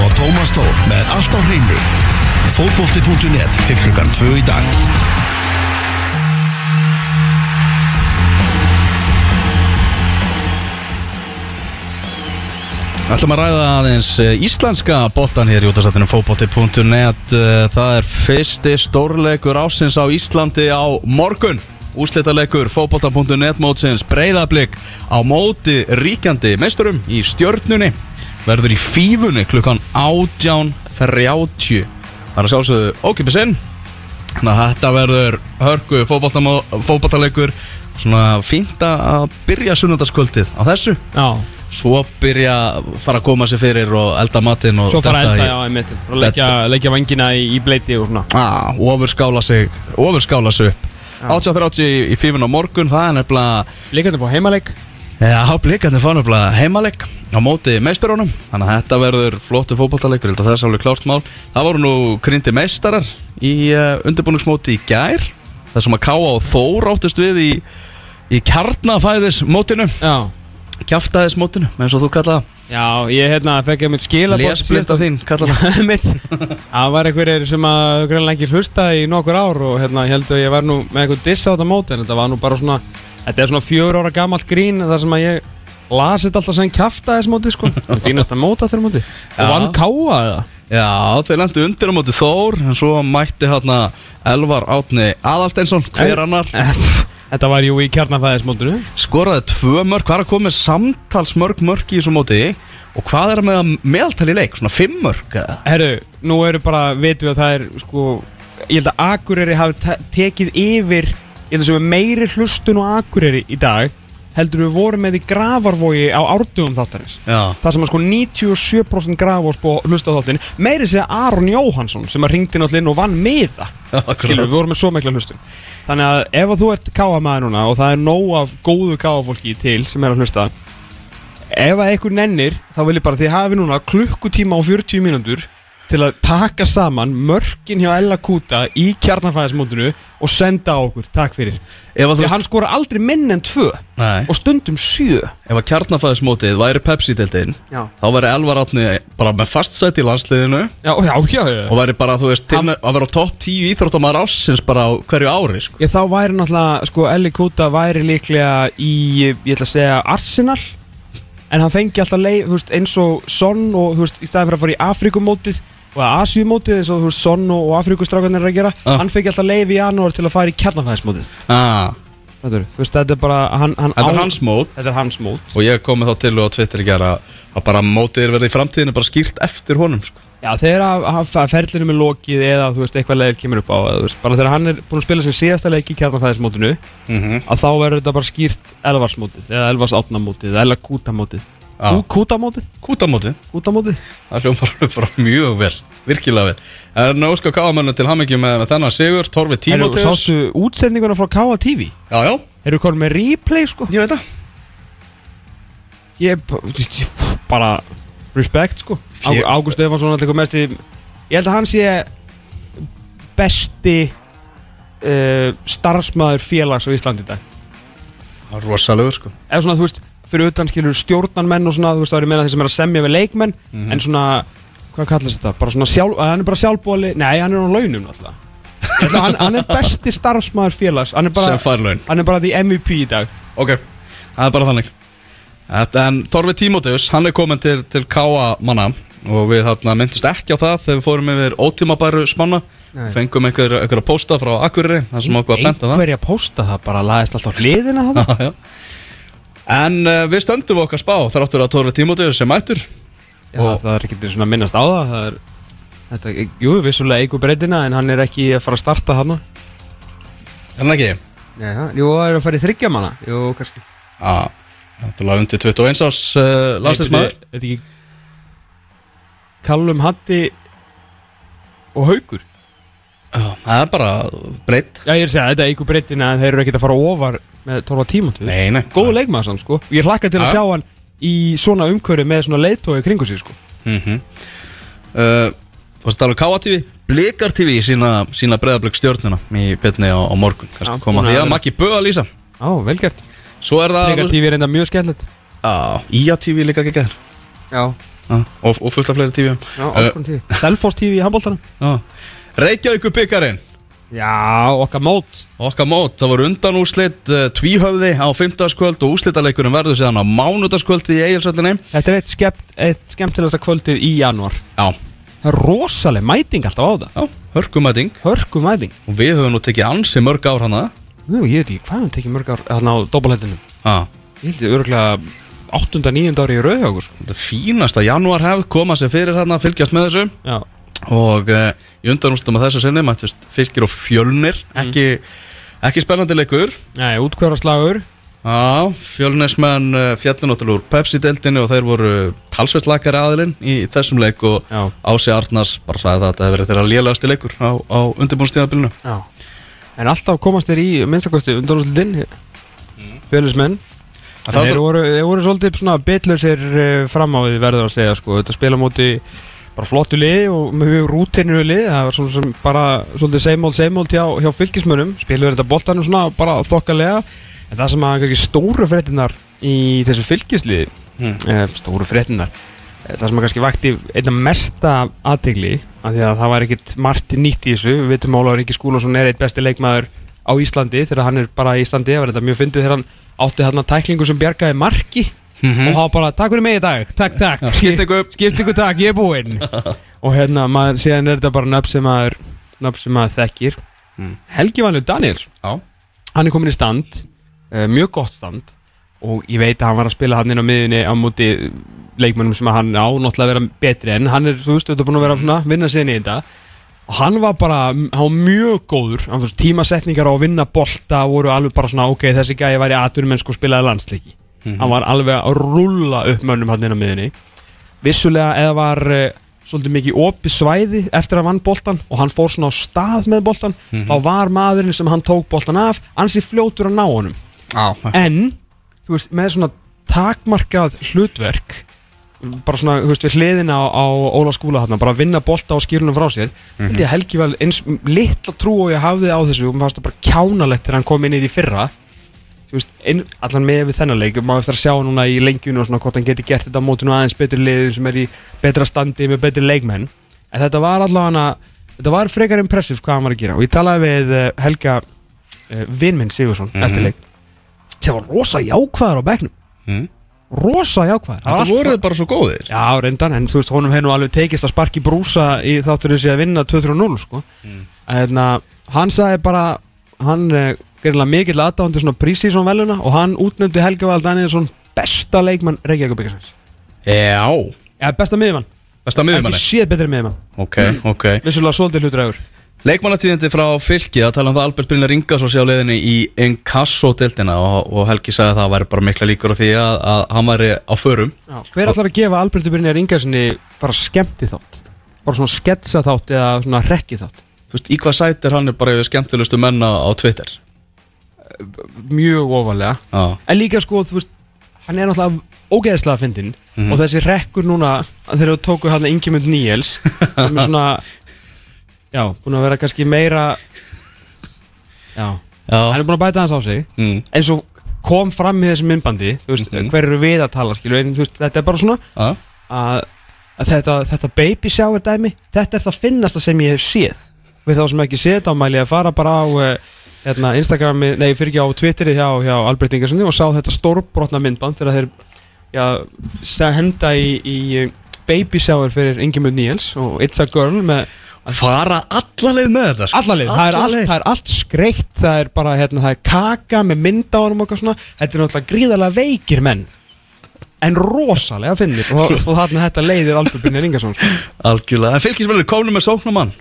og Tómas Tór með allt á hreinu. Fótbolti.net til klukkan 2 í dag. ætlum að ræða aðeins eh, íslenska boltan hér í útastættinu fótbolti.net Eh, Það er fyrsti stórleikur ásins á Íslandi á morgun Úslitaleikur fótbolta.net mótsins breyðablík á móti ríkjandi meisturum í stjörnunni verður í fífunni klukkan 18.30 Það er að sjálfsögðu ókipið sinn Þannig að þetta verður hörgu fótboltaleikur. Svona fínt að byrja sunnundaskvöldið á þessu. Já, Svo byrja að fara að koma sér fyrir og elda matinn og svo fara detta elda, já, einmitt. Og leggja, leggja vangina í, í bleiti og svona. Ah, Ofurskála sig Ofurskála sig upp. 18.30 í, í fífun á morgun Það er nefnilega Líkandi fór heimaleik Já, blikandi fá nefnilega heimaleg á móti meistarónum Þannig að þetta verður flottu fótballtaleikur Það er svolítið klárt mál. Það voru nú krindi meistarar í uh, undirbúningsmóti í gær. Það sem að Káa og Þór áttust við í, í kjarnafæðismótinu. Já, Kjaftaðismótinu, eins og þú kallaða já, ég hérna fekk ég mitt skilabóð Lesblinda þín, kallaða mitt Það var einhverjir sem að greinlega ekki hlusta í nokkur ár og hérna ég held að ég var nú með eitthvað diss á þetta móti en þetta var nú bara svona þetta er svona fjör ára gamalt grín þar sem að ég lasi þetta alltaf sem kjafta þess móti sko. Það fínast að móta þeirra móti. Og vann káa eða? Já, þeir lendu undir á móti Þór En svo mætti hérna Elvar Átni Aðalsteinsson Hver annar Þetta var jú í kjarnafæðismótinu. Skoraði tvö mörg Hvað er að koma með samtals mörg mörg í þessu móti. Og hvað er að með að meðaltali leik? Svona fimm mörg? Herru, nú eru bara, vitum við að það er sko, ég held að Akureyri hafi te- tekið yfir, ég held að sem er meiri hlustun á Akureyri í dag heldur við vorum með í gravarvogi á árdugum þáttarins. Já. Það sem að sko 97% grafos búið að hlusta á þáttin Meiri segja Aron Jóhansson sem að ringdi náttúrulega inn og vann með það Skilur, við vorum með svo mikla hlustun. Þannig að ef að þú ert káamaður núna og það er nóg af góðu káafólki til sem er að hlusta Ef að einhver nennir, þá vil ég bara því hafi núna klukkutíma og 40 mínútur til að taka saman mörkin hjá Ella Kuta í kjarnafæðismótinu og senda á okkur, takk fyrir. Því hann skora aldrei minn en tvö Nei. og stundum sjö. Ef að kjarnafæðismótið væri Pepsi-deildin Já, Þá væri Elvar Átni bara með fast sæti í landsliðinu. Já, já, já, já. Og væri bara, þú veist, Hann- að vera á topp 10 íþróttamæður ásins Bara hverju ári sko. Þá væri náttúrulega, sko, Elli Kuta væri líklega í, ég ætla að segja, Arsenal En hann fengi alltaf leið, þú veist, eins og Son og, þú veist, í staðin fyrir að fara í Afrikumótið og Asjumótið eins og, þú veist, Son og, og Afrikustrákarnir er að gera Ah. Hann fengi alltaf leið í janúar til að fara í kjarnafæðismótið ah, Þetta er, þú veist, þetta er bara, hann, hann Þetta er hans mót Þetta er hans mót Og ég kom með þá til á Twitter í gera Að bara mótið er verið í framtíðinu Bara skýrt eftir honum sko. Já, þegar að, að, að ferlinu er lokið eða, þú veist, eitthvað leið kemur upp á þú veist, bara þegar hann er búin að spila sem síðasta leik í kjarnafæðismótinu mm -hmm. að þá verður þetta bara skýrt Elvarsmótið eða Elvars átnamótið eða Kútamótið Já. Kútamótið? Kútamótið Kútamótið? Það hljómar alveg bara mjög vel Virkilega vel En óska káamennu til hamingi með, með þennan sigur Torfi Herru, Tímoteus sástu útsendinguna frá K.A. TV? Já, já, Eru konum með replay, sko? ég veit það Ég, bara respect, sko Ágúst Stefansson allir mest í Ég held að hann sé besti uh, starfsmæður félags á Íslandi dag. Það er rosalegur sko. Eða svona þú veist fyrir utan skilur stjórnarmenn og svona þú veist það er meina þeir sem er að semja við leikmenn Mhm. en svona hvað kallast þetta? Bara svona sjálf hann er bara sjálfbóli nei hann er á launum að hann, hann er besti starfsmæður félags. Hann er bara hann er bara því MVP í dag. Ok, það er bara þannig. Þetta, En Torfi Tímoteus, hann er komin til, til káa manna Og við þarna myndust ekki á það Þegar við fórum yfir ótímabæru spanna. Fengum einhver, einhver posta frá Akureyri Það sem okkur að benda það. Einhverja posta það bara laðist alltaf hliðina Já, já. En uh, við stöndum okkar spá Þráttur að Torfi Tímoteus er mættur. Já, það er ekki til að minnast á það það er þetta, jú vissulega eigu breytina en hann er ekki að fara að starta hann Er hann ekki? jú það er að fara í þryggja manna jú kannski. Já, þetta er undir 21 árs uh, landslismæður Þetta ekki Kallum Hatti og Haugur Já, Það er bara breytt Já ég er að segja, þetta er ykkur breytin að þeir eru ekkert að fara ofar með 12 tímantu Nei, nei. Góðu leikmaður samt sko. Ég hlakka til að Ja. sjá hann í svona umhverju með svona leiðtói kringu sig sko. -hmm. uh, Varst að tala um Káa TV Blikar TV sína, sína breyðablökk stjórnuna Í byrni á, á morgun. Já, Kannski koma búin að því að vera- Maggi Böða lýsa. Á, velgert Svo er það Leika TV er enda mjög skemmtilegt. Já, Ía TV líka ekki gæður Já Já, og, og fullt af fleiri tífum Já, alls konar tífi í handbóltanum Reykjavíkur byggarinn Já, okkar mót. Okkar mót, það voru undan úrslit uh, tvíhöfði á 50. kvöld og úrslitaleikurinn verður síðan á mánudagskvöldi í eigilsöllinni Þetta er eitt, skept, eitt skemmtilegasta kvöldið í januar Já, Það er rosaleg mæting alltaf á það já, hörkumæting. Hörku mæting og við höfum nú tekið ansi mörg ár hana. Nú, ég veit ekki hvað hann tekið mörg ár Þannig á dobbulhættinu Já, Ég held ég örgulega 8. 9. ári í rauð sko. þetta fínasta janúar hefð koma sér fyrir hana að fylgjast með þessu Já og uh, í undanúrstum að þessu sinni mættist fylgir og fjölnir ekki, ekki spennandi leikur Nei, útkvæðarslagur Já, fjölnismenn fjallu náttúrulega úr Pepsi-deltinu og þeir voru talsveit lakari aðilinn í þessum leik og Já. Ási Arnars bara sagði það að þetta hefur verið þeirra lélegasti leikur á, á undirbúnstíðabilinu Já En alltaf komast þér í minnstakosti undanúrslutin mm. Fjölusmenn En þeir voru, voru svolítið svona bitlausir uh, fram á því verður að segja sko. Þetta spila móti bara flottu lið og mjög rútinu lið Það var svona sem bara svolítið seimól seimól hjá, hjá fylgismönnum Spiluður þetta boltanum svona bara þokkalega. En það sem að kannski stóru fréttinar í þessu fylgisliði Mm. eh, Stóru fréttinar eh, Það sem að kannski vakti einna mesta aðtegli af Því að það var ekkit margt nýtt í þessu. Við veitum Ólaður Ríki Skúlason er eitt besti leikmaður á Íslandi Þegar hann er bara í Íslandi Það var þetta mjög fyndið þegar hann átti þarna tæklingu sem bjargaði marki. Og hann bara, takk fyrir mig í dag, takk, takk. Skipt ykkur. Skipt ykkur takk, ég er búinn. Og hérna, maður, síðan er þetta bara nöfn sem maður Nöfn sem maður þekkir. Mm. Helgi Valur Daniels Já, Hann er komin í stand uh, Mjög gott stand. Og ég veit að hann var að spila hann inn á miðunni Á móti leikmannum sem hann á Náttúrulega að vera betri En. Hann er, þú veist, þetta búin að vera svona Vinna sinni í þetta Og hann var bara, hann var mjög góður. Hann fyrst tímasetningar á að vinna bolta Voru alveg bara svona, ok, þessi gæði væri atvinnumennsku Og spilaði landsleiki. Hann var alveg að rulla upp mönnum hann inn á miðunni Vissulega eða var uh, svolítið mikið opið svæði eftir að vann boltan og hann fór svona á stað með boltan þá var maðurinn sem hann tók boltan af ansi fljótur að ná honum. Já. en, þú veist, með svona takmarkað hlutverk bara svona, þú veist, við hliðina á, á Óla skúla þarna, bara að vinna bolta á skýrunum frá sér. Mm -hmm. ég helgi vel eins litla trú og ég hafði á þessu og mér fannst það bara kjánalegt þegar hann kom inn í því fyrra. Þú veist, ein, allan með við þennan leik má eftir að sjá núna í lengjunu og svona hvort hann geti gert þetta á mótinu aðeins betri liðin sem er í betra standi með betri leikmenn. En þetta var allavega þetta var frekar impressiv hvað hann var að gera. Og ég talaði við eh, Helga uh, Vinminn Sigursson eftir leik sem var rosa jákvæðar á bekknum. Mm. Rosa jákvæðar Það voruð bara svo góðir. Já, reyndan, en þú veist, honum hefur nú alveg tekist að sparki brúsa í þáttur þessi að vinna 2-3-0, sko. Mm. En hann sagði bara, hann er gerilega mikill aðdáðandi svona prísísson veluna og hann útnefndi Helga Val Danielsson besta leikmann Reykjavík byggarsins Já, Já, besta miðjumann, besta ekki miðjumanni séð betri miðjumann. Ok, ok. Vissulega svolítið hlutræður Leikmannatíðindi frá fylki að tala um það Albert Brynjar Ingarsson sé á leiðinni í Inkasso-deltina og, og Helgi sagði að það væri bara mikla líkur á því að, að hann væri á förum. Hver ætlar að gefa Alberti Brynjar Ingarssoni bara skemmti þátt? Bara svona sketsa þátt eða svona rekki þátt? Þú veist, í hvað hann er bara yfir skemmtilegustu menna á Twitter? Mjög ofalega. Já, En líka sko, þú veist, hann er náttúrulega ógeðslega fyndinn og þessi rekkur núna þegar við tóku hann Ingemund Níels sem er svona já, búin að vera kannski meira já, hann já er búin að bæta hans á sig. Mm. eins og kom fram í þessu myndbandi þú veist, Mhm. hver eru við að tala skilu, en þú veist, þetta er bara svona Já, að, að þetta, þetta baby shower dæmi þetta er það finnasta sem ég hef séð. Við þá sem ekki séð þetta ámæli að fara bara á uh, hérna, Instagrami, nei fyrir ekki á Twitteri hjá, hjá Albert Ingerssoni og sá þetta stórbrotna myndband þegar þeir já, henda í, í uh, baby shower fyrir Ingemund Níels og It's a Girl með Fara allalið með þetta sko. allalið, það er, leið. það er allt skreitt það er bara, hérna, það er kaka með mynda á honum og svona, þetta er náttúrulega gríðarlega veikir menn en rosalega finnir og, og þarna þetta leiðir Albert Brynjar Ingersson sko. Algjörlega, en fylgisverður komnum með sóknumann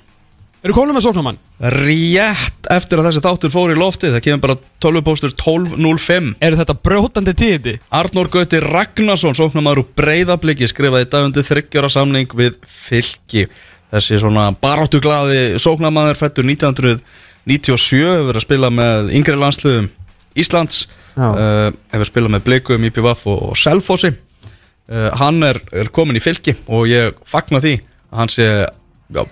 Eru konum með sóknamann? Rétt eftir að þessi þáttur fór í loftið Það kemur bara 12 póstur 12.05 Eru þetta brjótandi tíðindi? Arnór Gauti Ragnarsson, sóknarmaður úr breyðabliki skrifaði í dag undir þryggjára samning við fylki þessi svona baráttu glaði sóknarmaður fættur 1997 hefur verið að spila með yngri landsliðum Íslands uh, hefur spilað með Blikum, IPVF og, og Selfossi. Uh, hann er, er komin í fylki og ég fagna því að hann sé já,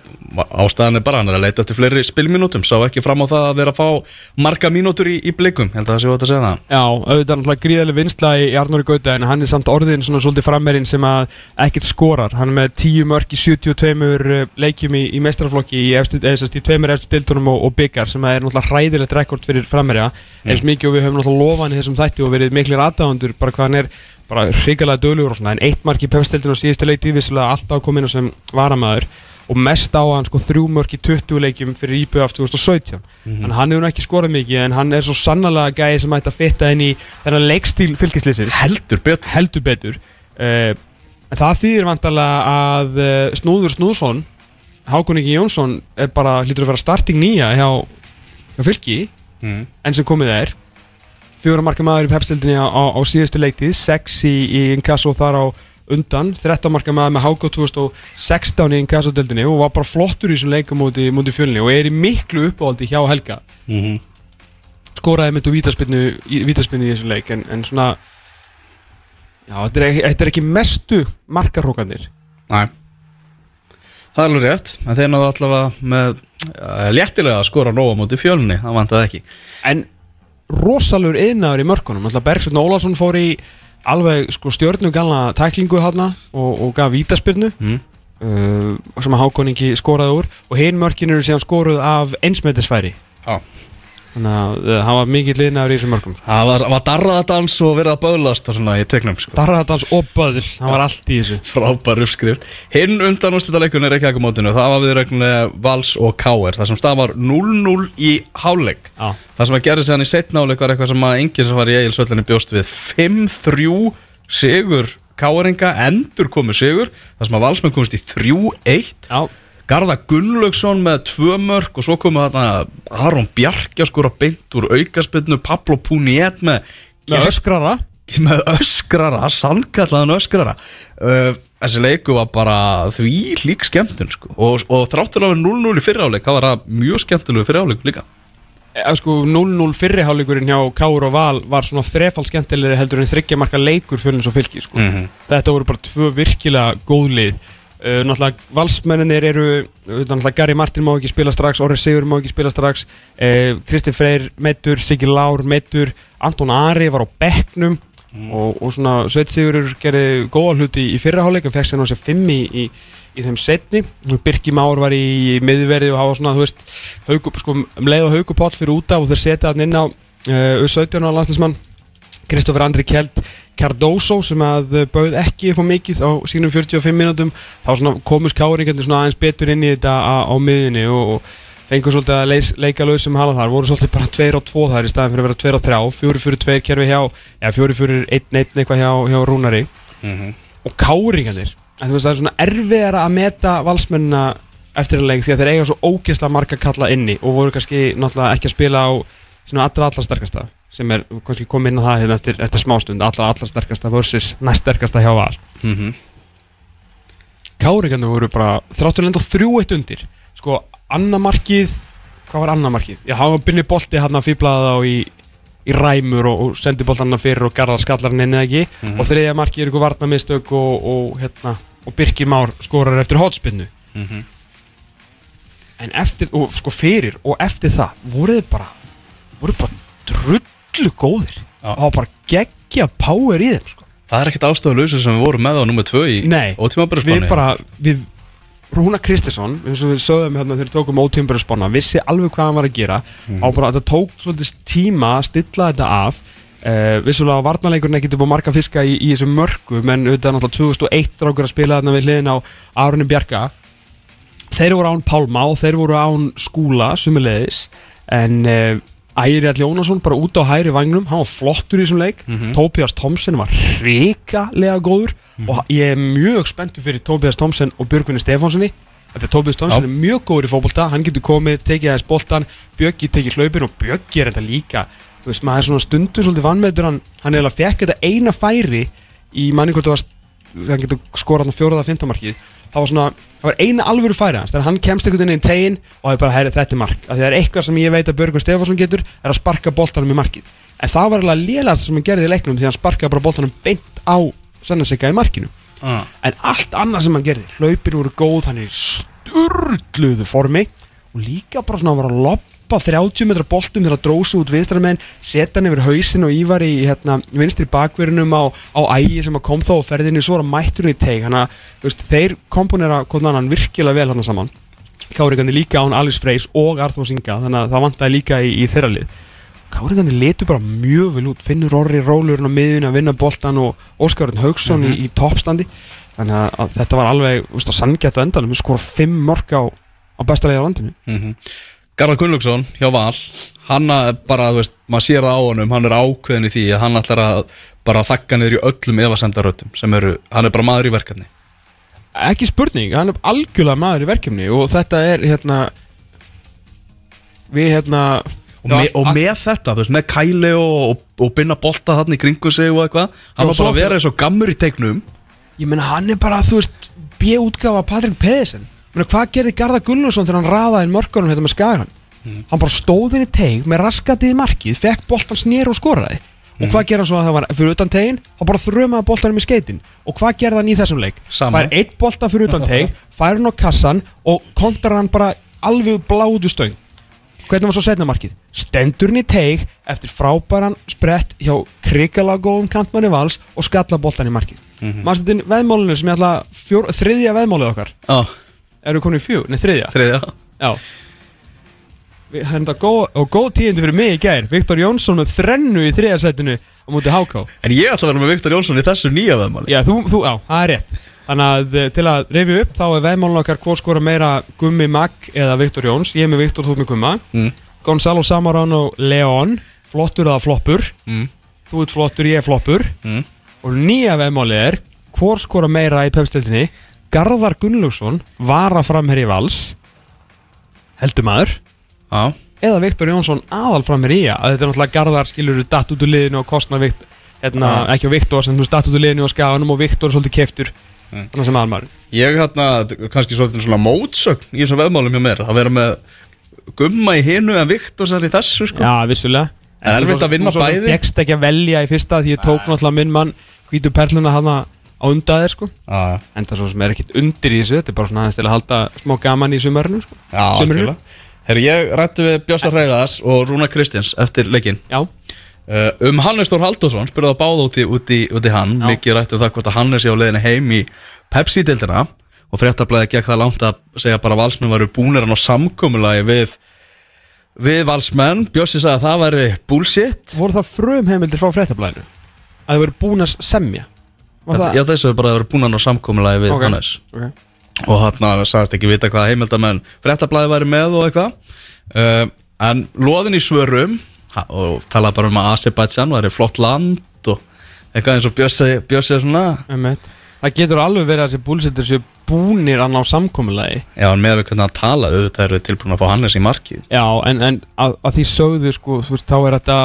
ástæðan er bara hann er að leita eftir fleiri spilminútum sá ekki fram á það að vera að fá marga mínútur í, í blikum, held að það sé ótt að segja það. Já, auðvitað er náttúrulega gríðarlega vinsla í Arnóri Gauta en hann er samt orðin svona svolítið frammerinn sem að ekkert skorar. Hann er með 10 mörg í 72 leikjum í, í mestrarflokki í, sest, í tveimur eftir dildunum og, og byggar sem er náttúrulega hræðilegt rekord fyrir frammerja mm. eins mikið og við höfum náttúrulega lofað hann í þessum þætti og verið miklir aðdáðandur bara hvað hann er bara hrigalega dölugur og svona en eitt mark í pefstildinu og síðustu leikti vissilega alltaf kom inn sem varamæður og mest á hann sko þrjú mörk í 20 leikjum fyrir íbjöð af 2017 mm -hmm. hann hefur ekki skorað mikið en hann er svo sannlega gæði sem ætti að fitta inn í þennan leikstíl fylgislýsins heldur betur, heldur betur. Uh, það þýðir vantarlega að uh, Snúður Snúðsson Hákon Ingi Jónsson er bara hlýtur að vera starting nýja hjá, hjá fylgi mm. enn sem komið er fjóra marka maður í pepstildinni á, á, á síðustu leiktið, 6 í, í inkasso þar á undan, 13 marka maður með Háka 2016 í inkassodildinni og var bara flottur í þessum leikum múti, múti fjölni og er í miklu uppáhaldi hjá Helga. Mm -hmm. skoraði vítaspinnu í, vítaspinnu í þessum leik en, en svona já, þetta er, þetta er ekki mestu markarrókanir Næ Það er alveg rétt, en þeir náðu allavega með uh, léttilega að skora nóga múti fjölni, það vantaði ekki. En rosalur yðnaður í mörkunum alltaf Bergsveitn Ólarsson fór í alveg sko, stjórnu galna tæklingu hana og, og gaf vítaspyrnu mm. uh, sem að Hákoningi skoraði úr. Og hinn mörkin eru síðan skoruð af einsmættisfæri Já Þannig að það uh, var mikið liðnaður í þessum mörgum. Sko. Það var, var darraðadans og verið að böðlast og svona í tegnum sko. Darraðadans og böðl, það var allt í þessu. Frábær uppskrift. Hinn undan úrslítaleikun er ekki ekki mótinu Það var við reglulega Vals og Káer Það sem stað var 0-0 í háleik Já. Það sem að sig hann í setna háleik var eitthvað sem að enginn sem var í eigilsvöldinni bjóst við. 5-3 sigur Káeringa endur komu sigur. Það sem að Valsmenn komist í 3-1 Já Garða Gunnlaugsson með tvö mörg og svo komu þarna Aron Bjarkja skora beint úr aukaspillinu Pablo Puniet með með öskrara með öskrara, sannkallaðan öskrara uh, þessi leiku var bara því lík skemmtun sko. og, og þráttur af 0-0 í fyriráleik það var mjög skemmtilegu fyriráleik líka e, sko 0-0 fyrirháleikurinn hjá Káur og Val var svona þrefald skemmtilegri heldur en þryggja marka leikur fyrir eins og fylki sko. mm -hmm. þetta voru bara tvö virkilega góðlið Uh, náttúrulega valsmenninir eru náttúrulega Gary Martin má ekki spila strax Orri Sigur má ekki spila strax uh, Kristinn Freyr meittur, Siggi Lár meittur Anton Ari var á bekknum mm. og, og svona Sveit Sigurur gerði góða hluti í fyrraháleik og fekk sér náttúrulega fimm í, í, í þeim setni Birki Már var í miðverði og hafa svona, þú veist haugu, sko, um leið og haugupál fyrir úta og þeir setja hann inn á uh, U17 á landslismann Kristófur Andri Kjeld Cardoso sem að bauð ekki upp á mikið á sínum 45 minútum þá komus káringarnir aðeins betur inn í þetta á, á miðinni og, og fengur svolítið að leis, leika lög sem hala þar voru svolítið bara 2 og 2 þar í staðin fyrir að vera 2 og 3 4 fyrir 2 kerfi hjá eða 4 fyrir 1 1 eitthvað hjá, hjá Rúnari mm -hmm. og káringarnir það er svona erfiðara að meta valsmennina eftir að leik því að þeir eiga svo ógeðslega marga kalla inni og voru kannski náttúrulega ekki að spila á allra allra sterkasta sem er kannski komið inn á það hérna eftir, eftir smástund allar, allar sterkasta versus næst sterkasta hjá var mm -hmm. Kárikannu voru bara þráttur enda þrjú eitt undir sko, annamarkið hvað var annamarkið? Já, hann var byrnið bolti hann að fýblaða þá í, í ræmur og, og sendi bolt hann fyrir og garðar skallarinn inn eða ekki mm -hmm. og þriðja markið er ykkur varnamistök og, og, hérna, og Birkir Már skorar eftir hotspinnu mm -hmm. en eftir, og sko fyrir og eftir það voruð bara voruð bara drull drullu góðir. Og hafa bara geggja power í þeim sko. Það er ekkert ástofalauðsum sem við vorum með á nummið 2 í spáni Við bara, við, Rúna Kristisson eins og við sögum hérna þegar við tókum ótímabæra spána vissi alveg hvað hann var að gera. Mm. og bara þetta tók svolítið tíma að stilla þetta af. Uh, vissulega varnalegurinn ekkert upp á marga fiska í, í þessum mörgu menn auðvitað náttúrulega 2001 strákur að spila þarna við hliðin á Árunni Bjarka. Þeir voru án Pálma og þeir voru án Skúla sumulegis en uh, Æri Alli Jónasson bara út á hæri vagnum hann var flottur í þessum leik mm -hmm. Tobias Thompson var ríkalega góður mm -hmm. og ég er mjög spenntur fyrir Tobias Thompson og Björgvinni Stefánssoni Tobias Thompson Já. er mjög góður í fókbólta hann getur komið, tekið aðeins bóltan Björgi tekið hlaupin og Björgi er þetta líka þú veist, maður er svona stundu svolítið vannmeður hann, hann er alveg að fekk þetta eina færi í manni hvort það var hann getur skorað á fjóraða fintamarkið það var svona, það var eina alvöru færi hans þegar hann kemst einhvern veginn inn í tegin og er bara, hæri, þetta mark, af því það er eitthvað sem ég veit að Björgur Stefansson getur, er að sparka boltanum í markið, en það var alveg lélægast sem hann gerði í leiknum því hann sparkaði bara boltanum beint á Sannarsika í markinu. Ah. en allt annað sem hann gerði, hlaupin voru góð hann er sturluðu formi og líka bara svona að vera að loppa 30 metra boltum þegar að drósa út vinstramenn setja hann yfir hausin og ívar í hérna, vinstri bakverðinum á, á ægi sem kom þá og ferðinni svo að mætturinn í teig. Þannig að þeir komponera hann virkilega vel hann saman. Kárikandi líka án Alice Freys og Arþór Singa þannig að það vantaði líka í, í þeirra lið. Kárikandi letu bara mjög vel út finnur orri rólurinn á miðun að vinna boltan og Óskarinn Haugsson í, í toppstandi. Þannig að, að þetta var alveg sanngætt á endanum, við skora 5 mörg á, á besta leiði á landinu. Mm Garðar Gunnlaugsson hjá Val hann er bara, þú veist, maður sér það á honum hann er ákveðin í því að hann ætlar að bara þakka niður í öllum efasendaröttum sem eru, hann er bara maður í verkefni. Ekki spurning, hann er algjörlega maður í verkefni og þetta er hérna við hérna og, me, og með þetta, þú veist, með kæli og, og, og binna bolta þarna í kringu sig og eitthvað hann var bara að vera eins og gammur í teiknum. Ég meina hann er bara, þú veist B-útgáfa Patrik Pedersen hvað gerði Garða Gunnarsson þegar hann raðaði inn mörkunum hérna með skagan hann bara stóð inn í teig með raskatið í markið fekk boltan snýr og skoraði. Og hvað gerði hann svo að það var fyrir utan tegin hann bara þrömaði boltanum í skeitin og hvað gerði hann í þessum leik? Sama. fær eitt bolta fyrir utan teig fær hann á kassan og kontrar hann bara alveg bláðu stöng. Hvernig var svo setna markið? Stendur hann í teig eftir frábæran sprett hjá krikalega góðum kantmanni vals og skalla boltan í markið. Mm -hmm. Maður stundin veðmálinu sem ég ætla fjór, þriðja veðmálið okkar Já, eru komin í fjú, nei þriðja. Þriðja. Já. Við- það er þetta góð, og góð tíðindi fyrir mig í gær. Viktor Jónsson með þrennu í þriðja setinu á móti HK En ég ætla að vera með Viktor Jónsson í þessu nýja veðmáli. Já, þú, þú, já, það er rétt. Þannig að eh, til að reyfi upp þá er veðmálun okkar hvort skora meira Gummi Mag eða Viktor Jóns. Ég er með Viktor, þú ert með Gumma. Mm. Gonzalo Samarán og Leon Flottur eða floppur? Mm. Þú ert flottur, ég er floppur. Mm. Og nýja veðmáli er hvort skora meira í pepstildinni Garðar Gunnlaugsson Vara framherri vals. Heldur maður. Já, eða Viktor Jónsson aðal framherri í að þetta er náttúrulega Garðar skilur datt út úr liðinu og kostna Vikt, hérna, Já. ekki á Viktor sem þú veist, datt út úr liðinu og skaganum og Viktor er svolítið keftur Mm. þannig sem aðalmaður ég hérna, kannski svolítið svona mótsögn í þessum veðmálum hjá mér að vera með gumma í hinu en Viktor sér í þessu sko. Já, vissulega. En erfitt að vinna bæði. Þú fegst ekki að velja í fyrsta því ég tók náttúrulega minn mann hvítu perluna hana á undaðir sko. Já, en það sem er ekkit undir í þessu þetta er bara svona aðeins til að halda smá gaman í sumarinu sko. Já, Herri, ég rætti við Bjössa Hreiðas og Rúna Kristjáns eftir leikinn. Já, Uh, um Hannes Þór Halldórsson, spurði það báða út í, út í, út í hann, Já. mikið rættu það hvort að Hannes sé á leiðinu heim í Pepsi-dildina og fréttablaði gekk það langt að segja bara valsmenn varu búnir hann á samkomulagi við, við valsmenn. Bjössi sagði að það væri bullshit. Voru það frum heimildir frá fréttablaðinu? Að þau voru búin að semja? það? Já þessu bara að það varu búnir hann á samkomulagi við Ok. Hannes Okay. og hann sagðist ekki vita hvað heimildamenn fréttablaði væri með og eitthvað uh, en loðin í svörum og talaði bara um að Azerbaijan væri flott land og eitthvað eins og Bjössi, Bjössi svona Einmitt. Það getur alveg verið að þessi búlsettir séu búnir að ná samkomulagi Já, en með við hvernig hann tala auðvitað eru tilbúin að fá Hannes í markið Já, en, en að, að því sögðu sko, þú veist, þá er þetta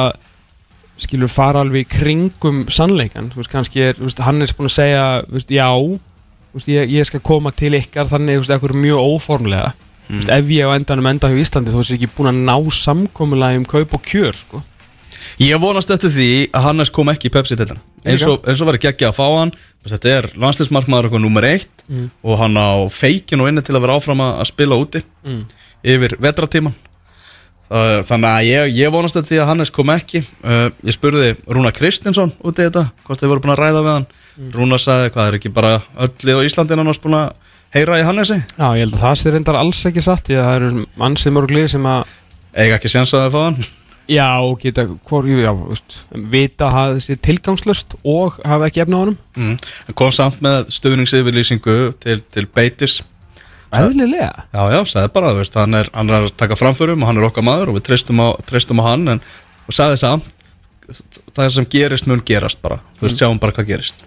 skilur fara alveg kringum sannleikan, þú veist, kannski er þú veist, hann er búin að segja, þú veist, já þú veist, ég, ég skal koma til ykkar þannig, þú veist, ekkur mjög óformlega. Þú veist, ef ég á endanum enda hjá Íslandi þá er ég ekki búin að ná samkomulagi um kaup og kjör, sko. Ég vonast eftir því að Hannes kom ekki í Pepsi-tildina eins og, eins og verið geggja að fá hann Þetta er landslismarkmaður okkur nummer eitt Mm. og hann á feikin og inni til að vera áfram að spila úti Mm. yfir vetratíman Þannig að ég, ég vonast eftir því að Hannes kom ekki. Uh, Ég spurði Rúna Kristinsson út í þetta Hvort þið voru búin að ræða við hann. Rúna sagði hvað er ekki bara öll lið á Íslandi annars búin að heyra í Hannesi? Já, ég held að það sé reyndar alls ekki satt að það eru mannsið mörglið sem að Eiga ekki séns að það fá hann? Já, og geta, hvor, já, veist, vita að það sé tilgangslöst og hafa ekki efna á honum. Mm. Hann kom samt með stöðningsyfirlýsingu til, til Beitis Æðlilega Já, já, sagði bara, þú veist, hann er, hann er að taka framförum og hann er okkar maður og við treystum á, treystum á hann en, og sagði samt það sem gerist mun gerast bara. Þú veist, sjáum bara hvað gerist.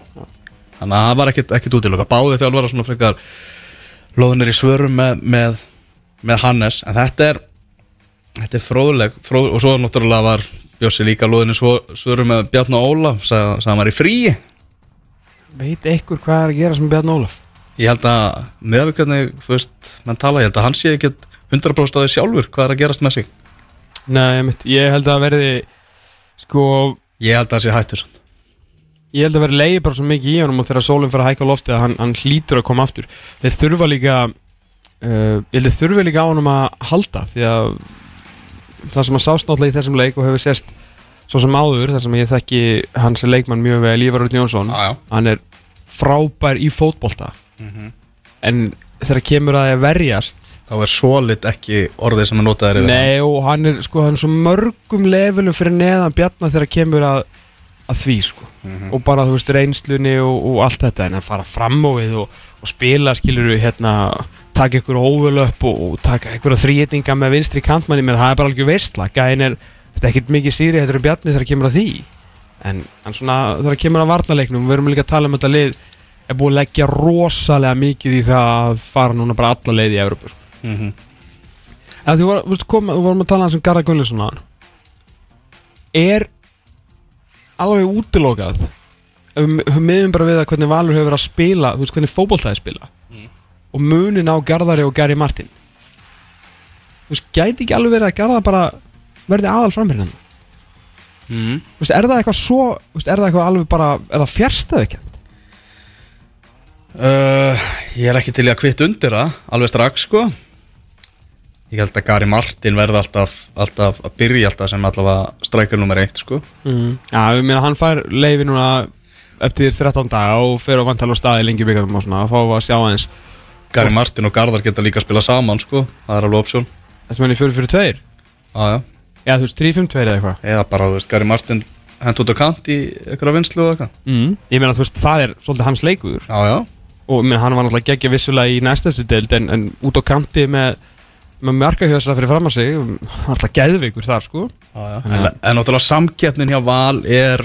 Þannig að það var ekkit, ekkit útiloka báði þjálfara svona frekar loðnir í svörum með, með, með Hannes en þetta er þetta er fróðuleg, fróð, og svo náttúrulega var Bjössi líka loðnir svörum með Bjarni Óla, sagði, sagði hann var í fríi. Veit einhver hvað er að gera sem Bjarn Ólaf? Ég held að með við hvernig, þú veist, menn tala ég held að hann sé ekkit 100% á því sjálfur hvað er að gerast með sig. Nei, ég held að verði sko, Ég held að það sé hættur. ég held að verði leiði bara svo mikið í honum og þegar sólinn fyrir að hækka lofti að hann, hann hlýtur að koma aftur. Þeir þurfa líka uh, Ég held að þurfi líka á honum að halda Því að það sem að sást náttúrulega í þessum leik og hefur sést svo sem áður, þar sem ég þekki hans leikmann mjög vel, Ívar Rútt Jónsson já. hann er frábær í fótbolta en þegar kemur að það verjast Þá er solid ekki orðið sem að nota þér Nei og hann er sko hann er svo mörgum levelum fyrir neðan bjarnar þegar kemur að, að því sko. Og bara þú veist reynslunni og, og allt þetta en að fara fram á við og, og spila skilur við hérna taka ykkur óvölu upp og, og taka ykkur þrýetninga með vinstri kantmanni menn það er bara alveg veistla gæðin er er ekkert mikið síri þetta er bjarni þegar kemur að því. En, en svona þegar kemur að varnaleiknum við erum líka að tala um þetta lið er búið að leggja rosalega mikið í það að fara núna bara alla leið í Evropu sko. mm -hmm. Ef þú, var, vorum að tala um Garðar Gunnlaugsson á hann Er alveg við miðum bara við að hvernig Valur hefur verið að spila þú veist hvernig fótboltaði spila og munin á Garðari og Gary Martin. Þú veist gæti ekki alveg verið að Garðar bara verði aðal framherinn mm. þú veist er það eitthvað svo þú veist er það eitthvað alveg bara er það fjärstaðu ekki uh, Ég er ekki til að kvitt undir það Alveg strax sko. Ég held að Gary Martin verði alltaf, alltaf að byrja alltaf sem allavega strækjur nummer eitt sko. Mm. Já, ég meina hann fær leiði núna eftir 13 daga og fer á vantal á staði lengi byggðum og svona. Að fá að sjá aðeins Gary Martin og Garðar geta líka að spila saman sko. Það er alveg option. Þetta menn í 4-4-2 ah, já. Já, þú veist 3-5-2 eða eitthvað. Eða bara, þú veist, Gary Martin hent út á kant í einhverja vinslu og eitthvað. Mm. Ég meina þú veist, það er svolítið hans leikur Já, já og ég meina hann var náttúrulega geggja vissulega í næstastu deild en, en út á kanti með með mjarkahjösa fyrir fram að sig alltaf geðveikur þar sko. Já, já. En, en náttúrulega samkeppnin hjá Val er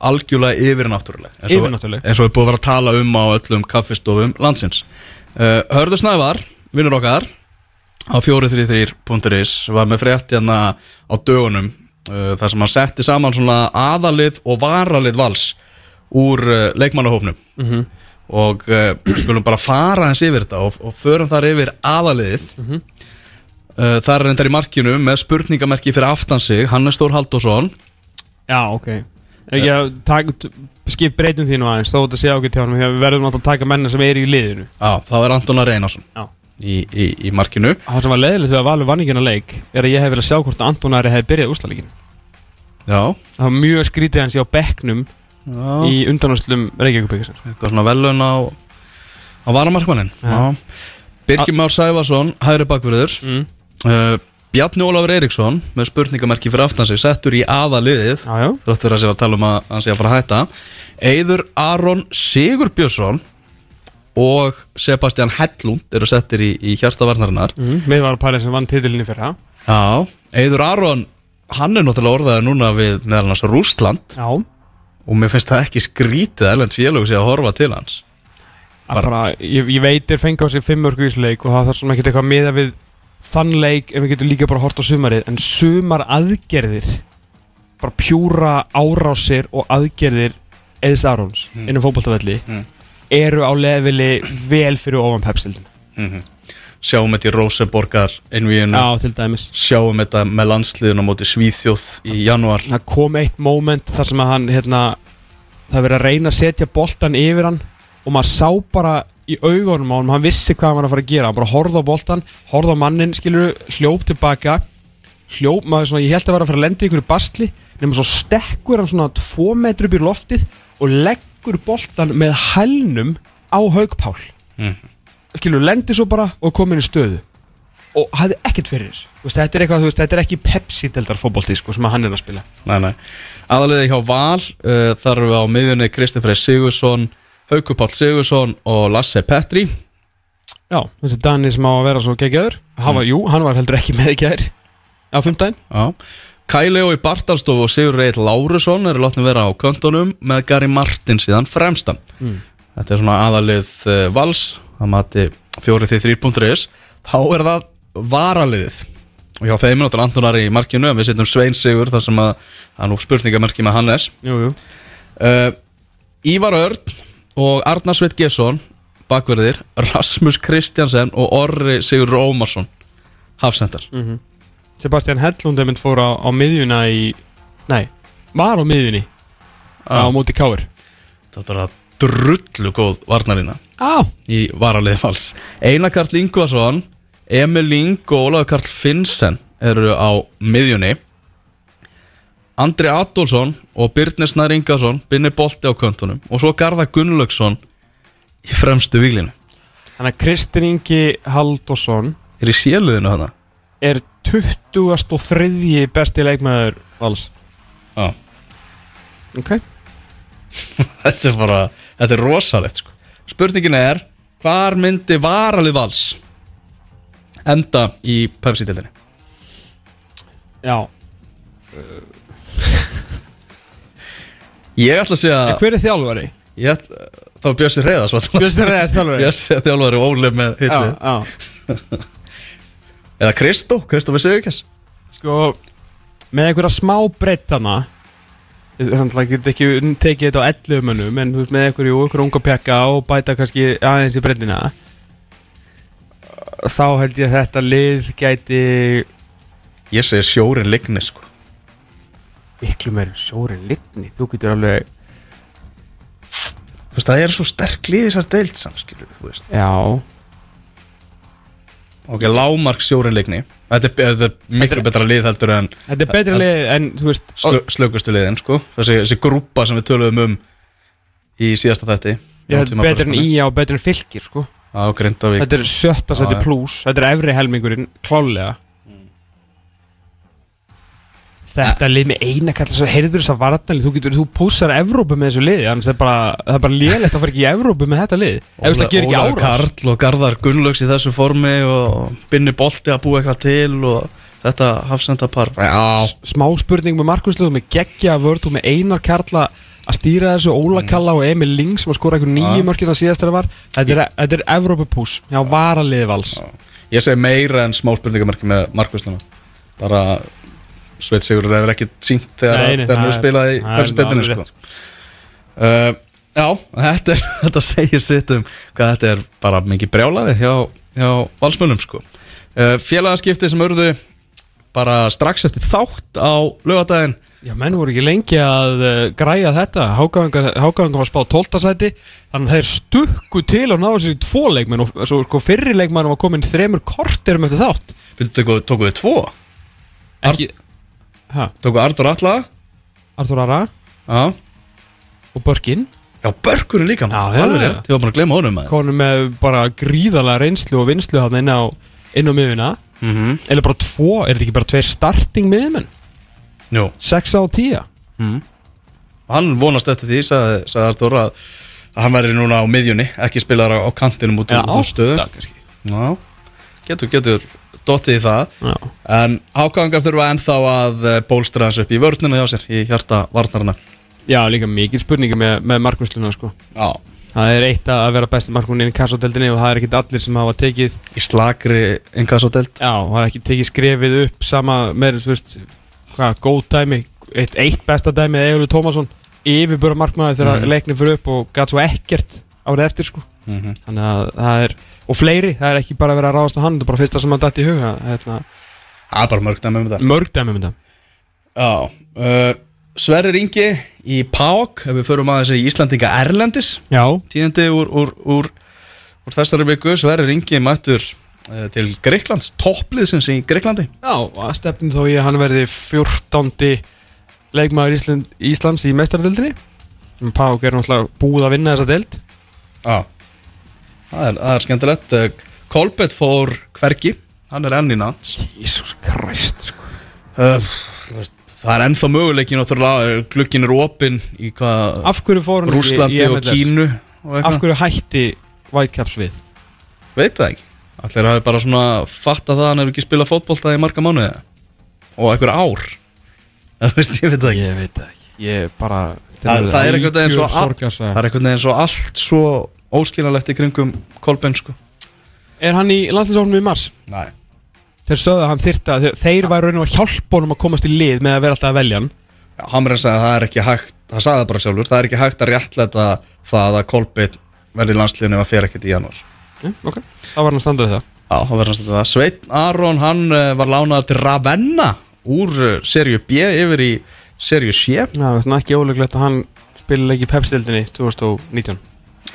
algjörlega yfirnáttúruleg eins eins og við búum að vera að tala um á öllum kaffistofum landsins. Uh, Hörðu Snævar, vinnur okkar á 433.is var með frétt hérna á dögunum uh, þar sem hann setti saman svona aðalið og varalið vals úr uh, leikmannahópnum. Mhm. Og uh, skulum bara fara eins yfir þetta og, og förum þar yfir aðaliðið Mhm. uh, það er reyndar í markinu með spurningamerki fyrir aftan sig Hannes Þór Halldórsson. Já, ok. T- skip breytum því nú aðeins þó þetta sé ágætt hjá hann við verðum náttúrulega að taka menna sem er í liðinu. Já, það er Antona Reynarsson Já. í, í, í markinu. Það sem var leiðilegt við að valur vanningina leik er að ég hef verið að sjá hvort að Antonari hefði byrjað úrslagleikin Já, Það var mjög skrítið hans í á bekknum Já. í undanúrslum Reykjavík-byggisins eitthvað svona velun á á varamarkmannin. Birgir Már Sæfarsson, hægri bakverður mm. uh, Bjarni Ólafur Eiríksson með spurningamerki fyrir aftan sig settur í aðaliðið þrátt fyrir að sé að tala um að hann sé að fara að hætta. Eiður Aron Sigurbjörnsson og Sebastian Hellund eru settir í, í hjartavarnarinnar mm. Við varum parið sem vann titilinni fyrir það Já, Eiður Aron hann er náttúrulega orðaði núna við meðal hans Rústland Já og mér finnst það ekki skrítið að erlend félög sé að horfa til hans. Bara, bara, ég, ég veit þeir fengi á sig fimm mörg leik og það þarf svona ekkert eitthvað miða við þann leik ef við getum líka bara hort á sumarið. En sumar aðgerðir bara pjúra árásir og aðgerðir eðs Arons Mm. innum fótboltavelli Mm. eru á leveli vel fyrir ofan pepsildin mm Sjáum þetta í Rosenborgar innvíðinu Sjáum þetta með landsliðun á móti Svíþjóð í janúar. Það kom eitt moment þar sem að hann hérna, það verið að reyna að setja boltan yfir hann og maður sá bara í augunum á hann, hann vissi hvað hann var að fara að gera. Hann bara horfði á boltan, horfði á mannin skilur, hljóp tilbaka. Hljóp, maður svona, ég held að vera að fara að lenda í ykkur basli, nema svo stekkur hann svona tvo metri upp í loftið og leggur boltan með hælnum á haugpál mm. skilur, lendi svo bara og komin í stöðu og hafði ekkert fyrir þessu. Þetta er eitthvað, veist, þetta er ekki Pepsi-deldar fótbolti sko, sem að hann er að spila. Nei, nei. Aðaliði hjá Val uh, Þar eru við á miðjunni Kristinn Freyr Sigursson Haukur Páll Sigursson og Lasse Petri. Já, þessi Dani sem á að vera svo hann var, Jú, hann var heldur ekki með ekki á fimmtæðin Já. Kæli og Sigur Reit Lárusson eru látni vera á köntunum með Gary Martin síðan fremstan. Mm. Þetta er svona aðalið uh, Vals að mati 4-3.is þá er það varaliðið. Og hjá þeim er náttúrulega Antonari í markinu við setjum Svein Sigur þar sem að það er nú spurningamerki með Hannes. Jú, jú. Uh, Ívar Örn og Arnar Sveit Gesson bakverðir, Rasmus Kristjansen og Orri Sigur Rómarsson hafsendar. Sebastian Hellund einmitt fór á, á miðjuna í Nei, var á miðjunni á Já. móti Káir Þetta er að drullu góð varnarina Á, í varaliði vals. Einar Karl Ingvason Emil Ling og Ólafur Karl Finnsen eru á miðjunni Andri Adolfsson og Birnir Snær Ingason binni bolti á köntunum og svo Garðar Gunnlaugsson í fremstu viglinu þannig að Kristinn Ingi Halldórsson er í séluðinu hana er 23. besti leikmaður vals Já. Ok Þetta er bara, þetta er rosalegt sko. Spurningin er Hvar myndi varalið vals Enda í Pepsi-dildinni Já. Ég ætla að segja En hver er þjálfari? ég ætla, Það var Bjössi Reyðars Björnsson Reyðars þjálfari. Bjössi er þjálfari og Ólef með Já, hitlið já. Eða Kristó, Kristó við Sigurkess Sko Með einhverja smá breytt hana Þannig að get ekki tekið þetta á 11 mönnum En þú veist með einhverju unga pjekka Og bæta kannski aðeins í breyttina Þá held ég að þetta lið gæti Ég segi sjórin ligni sko. Miklu meir sjórin ligni Þú getur alveg Þú veist, það er svo sterk lið þessar þú veist. Já. Ok, lámark sjórin ligni. Þetta er, þetta er miklu Þetta er- betra lið heldur en Þetta er betra lið en þú veist slö, slökustu liðin sko. Þessi, þessi grúpa sem við töluðum um í síðasta held betur en Ía og betur en fylgir sko á Grindavík. Þetta er sjötta seti pluss Þetta er efri helmingurinn klálega Þetta lið með eina kalla svo heyrður þess að varnalið þú, getur, þú púsar Evrópu með þessu liði annars er bara, það er bara lélætt að fara ekki í Evrópu með þetta lið. Ef þú veist að gera ekki árás. Karl og Garðar Gunnlaugs í þessu formi og Binni Bolti að búa eitthvað til og þetta hafsendapar. Smá spurning með Markus Ljóð með geggja vörd og með einar karla að stýra þessu Óla Kalla og Emil Ling sem að skora eitthvað nýju Já. mörkið það síðast þegar var. Þetta er, þetta er Evrópu pús já, varaliði vals. Ég segi meira en smá spurningamarki með Markuslana bara Sveit Sigur hefur ekki sínt þegar, það er- spilað í það er alveg sko. uh, Já, þetta, er, þetta segir sitt um hvað þetta er bara mikið brjálaði hjá, hjá valsmönnum sko. uh, Félagaskipti sem urðu bara strax eftir þátt á lögadaginn Já, menn voru ekki lengi að uh, græja þetta. Hákaðingar var spáð 12. sæti. Þannig að þeir stukku til og náðu sér í tvo leikmenn og svo sko fyrri leikmenn var komin þremur korterum eftir þátt. Við tókuðu tóku tvo? Ekki Hæ, Tókuðu Artur Alla Artur Ara? Já, og Börkin? Já Börkur er líka Alveg rétt, Ég var bara að gleyma honum. Konum með bara gríðalega reynslu og vinslu hann inn á inn á miðuna Mhm. Eða bara tvo, er þetta ekki bara tveir starting miðmenn? Jú. 6 á 10 mm. Hann vonast eftir því, sagði, sagði Artur að, að hann væri núna á miðjunni ekki spilar á, á kantinum út úr stöðu. Getur, getur dottið í það. Já, En ákvæðingar þurfa ennþá að eh, bólstra hans upp í vörnina hjá sér Í hjarta varnarina Já líka mikil spurningi með, með markvösluna sko. Já. Það er eitt að vera besti markmann inn í kassodeldinni og það er ekkit allir sem hafa tekið Í slagri inkassodelt Já, og hafa ekki tekið skrefið upp sama með, þú veist, hvað, góð dæmi eitt, eitt besta dæmi er Egilur Tómasson yfirbúra markmaður þegar mm. leiknir fyrir upp og gæt svo ekkert árið eftir sko. Mm Þannig að það er, og fleiri, það er ekki bara verið að ráðast á hann, það er bara fyrsta sem hann dætt í huga hérna, Það er bara mörg dæmi um þetta. Mörg dæmi um þetta. Já uh, Sverrir Ingi í PÁK Ef við förum að þessi Íslandinga Erlendis. Já, Tíðindi úr, úr, úr, úr þessari viku Sverrir Ingi mættur til Greiklands Toppliðsins í Greiklandi já, að stefnum þó ég að hann verði 14. leikmaður Ísland, Íslands í meistardildinni sem Pák er náttúrulega búið að vinna þessa deild Já Það er, það er skemmtilegt Uh, Kolbett fór hvergi Hann er enn í natt Jésús Krist sko. uh, Það er ennþá möguleikin glukkin er opinn í Rúslandi og? Kínu og Af hverju hætti Whitecaps við? Veit það ekki Allir hafi bara svona fattað það að hann hefur ekki spilað fótbolta í marga mánuði. Og einhver ár. Það veist, ég veit það ekki. Ég veit það ekki. Ég bara Það- það er einhvern veginn svo all-. Það er einhvern veginn svo allt svo óskilalegt í kringum Kolben sko. Er hann í landslýsóknum í mars? Nei. Þeir sögðu að hann þyrta Þeir, væri raun og að hjálpa honum að komast í lið með að vera alltaf að velja hann. Já, Hamren sagði að það er ekki hægt Það sagði það bara sjálfur Það er ekki hægt að réttlæta það að Kolben verði ef að fer ekkert í janúar. ja, ok. Það var hann að standa við það. Já, það verður næstu það. Sveitn Aron, hann eh, var lánað til Ravenna úr eh, seríu B yfir í seríu C. Já, það er ekki óleglegt að hann spila ekki í Pepsi-dildinni 2019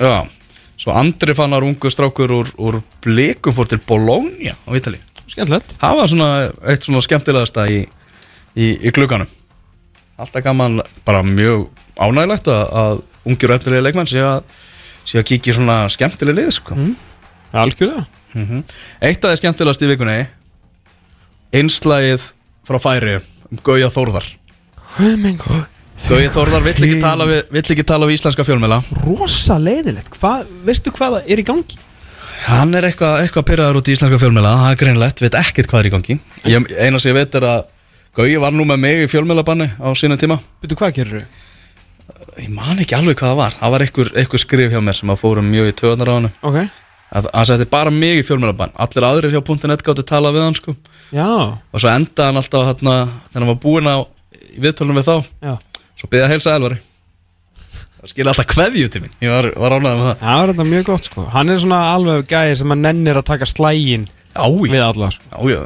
Já, svo Andri fannar ungu strákur úr, úr blikum fór til Bologna á Ítali Skemmtilegt. Það var svona eitt svona skemmtilegasta í, í, í klukkanum Alltaf gaman, bara mjög ánægilegt að, að ungir og eftirlega leikmann sé að, sé að kíkja svona skemmtileg lið sko. Algjörlega. Mm Eitt af það skemmtilegast í vikunni Einslægið frá færi um Gauja Þórðar. Gauja Þórðar vill ekki tala við, vill ekki tala við íslenska fjölmela Rosa leiðilegt veistu hvað er í gangi? Hann er eitthvað eitthva pyrraður út í íslenska fjölmela Það er greinlegt, veit ekkert hvað er í gangi. Ég, Eina sem ég veit er að Gauji var nú með mig í fjölmelabanni á sínum tíma. Veitu hvað gerir þau? Ég man ekki alveg hvað það var. Það var einhver, einhver skrif hjá mér sem að fórum mjög í töðunar á hann Ok að Hann setti bara mig í fjölmelabann Allir aðrir hjá .net gáttu tala við hann sko. Já. Og svo endaði hann alltaf hérna, Þegar hann var búinn á í viðtölunum við þá. Já. Svo byggði að heilsa Elvari. Það skilja alltaf kveðju til mín. Ég var, var ánægð með það. Var þetta mjög gott sko. Hann er svona alveg gæði sem að nennir að taka slægin Já, við alla sko. Já, já.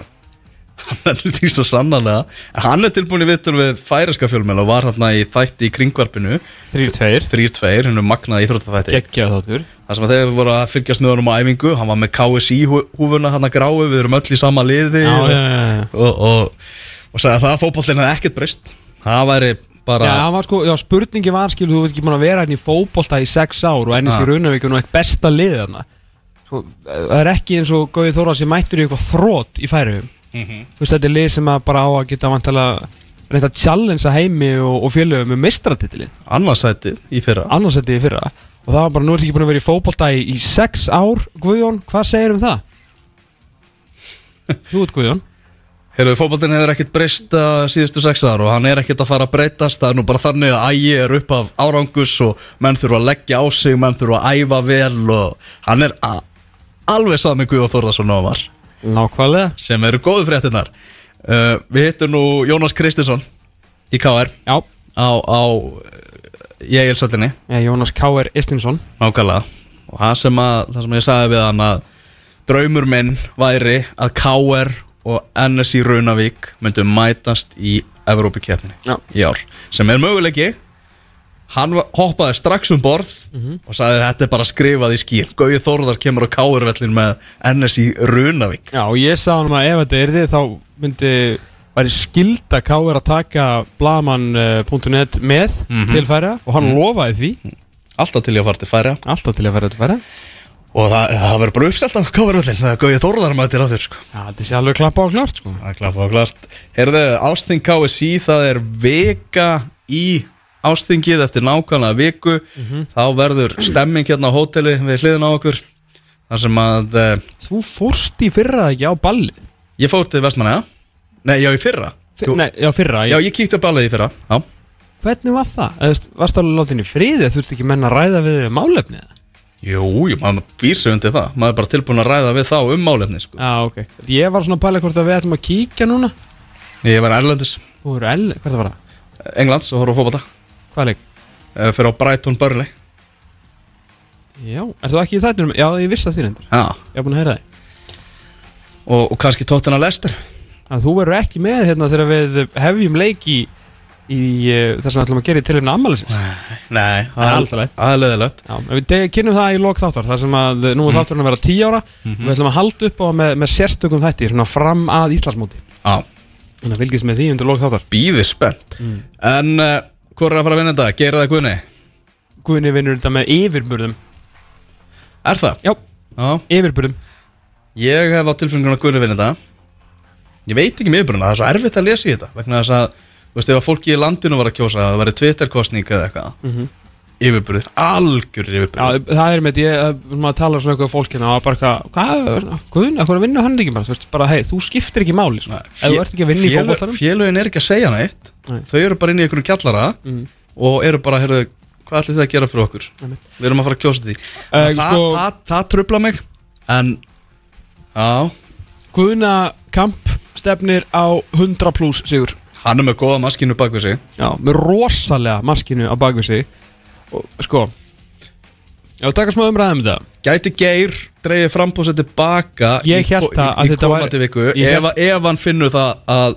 Hann er því svo sannarlega. En Hann er tilbúin í viðtöl við færiska fjölmjöl og var hérna í þætti í kringvarpinu. Þrýr tveir. 3-2, hennu magnaði íþróttaþætti. Gekkjað þáttur Það sem að þeir voru að fylgjast með honum á æfingu Hann var með KSI hú- húfuna hann að gráu Við erum öll í sama liði Já, og, já, já, já. og, og, og sagði að það fótbollin hefði ekkert breyst Það væri bara Já, var sko, já, spurningi var skil, þú veit ekki búin að vera hérna í fótbolta í sex ár og ennins Ja. í Raunavík og nú eitt besta lið þarna Svo, það er ekki eins og Gauði Þóra sem mættur í eitthvað þrótt í færiðum Mhm. Þú veist, þetta er lið sem bara á að geta vantala reynda að challengea heimi og, félögum með mestratitilin annarsætið í fyrra annarsætti í fyrra og það var bara, nú er ekki búin að vera í fótbolta í, í sex ár Guðjón, hvað segir um það? Þú ert Guðjón. Heyrðu, fótbollin hefur ekkert breyst uh, síðustu sex ár og hann er ekkert að fara að breytast. Það er nú bara þannig að ægi er upp af árangus og menn þurfa að leggja á sig menn þurfa að æfa vel og hann er alveg sami Guðjón Þórðarsson og var. Nákvæmlega. Sem eru góðu fréttinnar uh, Við hittum nú Jónas Kristinsson í KR Já, á, á ég eilsöllinni ég, Jónas K.R. Istinsson nákvæmlega. Og það sem, að, það sem ég sagði við hann að draumur minn væri að KR og NSI Raunavík myndu mætast í Evrópikeppninni Já. í ár sem er möguleiki. Hann hoppaði strax um borð og sagði þetta er bara skrifað í skín Gauði Þórðar kemur á KR-vellin með NSI Raunavík Já, og ég sagði hann að ef þetta er þið þá myndi væri skilda K.R. að taka blaman.net með til færa og hann lofaði því. Alltaf til ég að fara til færa. Alltaf til að færa til færa. Og það, það verður bara uppselt á KR-vellin þegar Gauði Þórðar mætir á þér sko. Já, þetta sé alveg klappa á klart sko. Það er klappa og klart. Herðu, Ásting KSI, það er vika í Ástingið eftir nákvæmlega viku. Þá verður stemming hérna á hóteli við hliðin á okkur þar sem að uh, Þú fórst í fyrra ekki á ballið? Ég fór til Vestmanna Já, já, í fyrra Fyr, Nei, já, fyrra Já, ég... kíkti á ballið í fyrra Já, Hvernig var það? Eða, veist, Varst alveg látin í friði? Þurfti ekki menn að ræða við þér málefni? eða? jú, jú, maður býr sig undir það Maður er bara tilbúin að ræða við þá um málefni sko. Já, ok Ég var svona að pæla hvort að við ætlum að kíkja núna Ég var Erlendis, Þú eru L, hvert að fara? Englands og horfa á fótbolta Hvað leik? uh, Fyrir á Brighton Burnley Já, er þú ekki í þættinum? Já, ég vissi að þín endur Já, Ég er búin að heyra þig og, og kannski tóttina Lester Þannig að þú verður ekki með hérna þegar við hefjum leik í, í uh, þess að við ætlum að gera í tilhörna ammælisins Nei, Það er alltaf leið. Það er leðilegt Já, en við kynnum það í lok þáttar þar sem að nú er þátturinn að vera 10 ára. Og við ætlum að halda upp á með, með sérstökum þætti svona fram að Íslandsmóti. Já, Þannig að fylgjast með því undir lok þáttar. Býði spennt. En uh, hvað er að fara að vinna þetta? Gera það Guðni? Guðni vinnur þetta með yfirburðum. Er það? Já, Já. Yfirburðum. Ég hef á tilfengunum að Guðni vinna þetta Ég veit ekki með yfirbruna, það er svo erfitt að lesa í þetta vegna þess að, þú veist, ef að fólki í landinu var að kjósa að það væri Twitter-kostning eða eitthvað mm -hmm. Yfirburðir, algjör Já, yfirburðir það er með uh, maður talar svona eitthvað um fólk hérna og bara eitthvað, hvað, Guðni, hvað vinnur hann ekki bara, þú veist, bara, hei, þú skiptir ekki máli, sko, ef þú ert ekki að vinna í fótboltanum Félögin er ekki að segja neitt Nei. Þau eru bara inn í einhverjum kjallara og eru bara, heyrðu, hvað ætlir þið að gera fyrir okkur? Við erum að fara að kjósa því. Eh, það, sko- það, það trubla mig En, já, Guðna Kamp stefnir á 100 pluss sigur. Hann er með góða maskinu bak við sig. Já, með rosalega maskinu á bakvið sig. Og sko Já, taka smá umræðum þetta. Gæti Geir dreigið frambúsið tilbaka Ég ko- það að þetta komandi viku. ég ef, hélt- ef hann finnur það að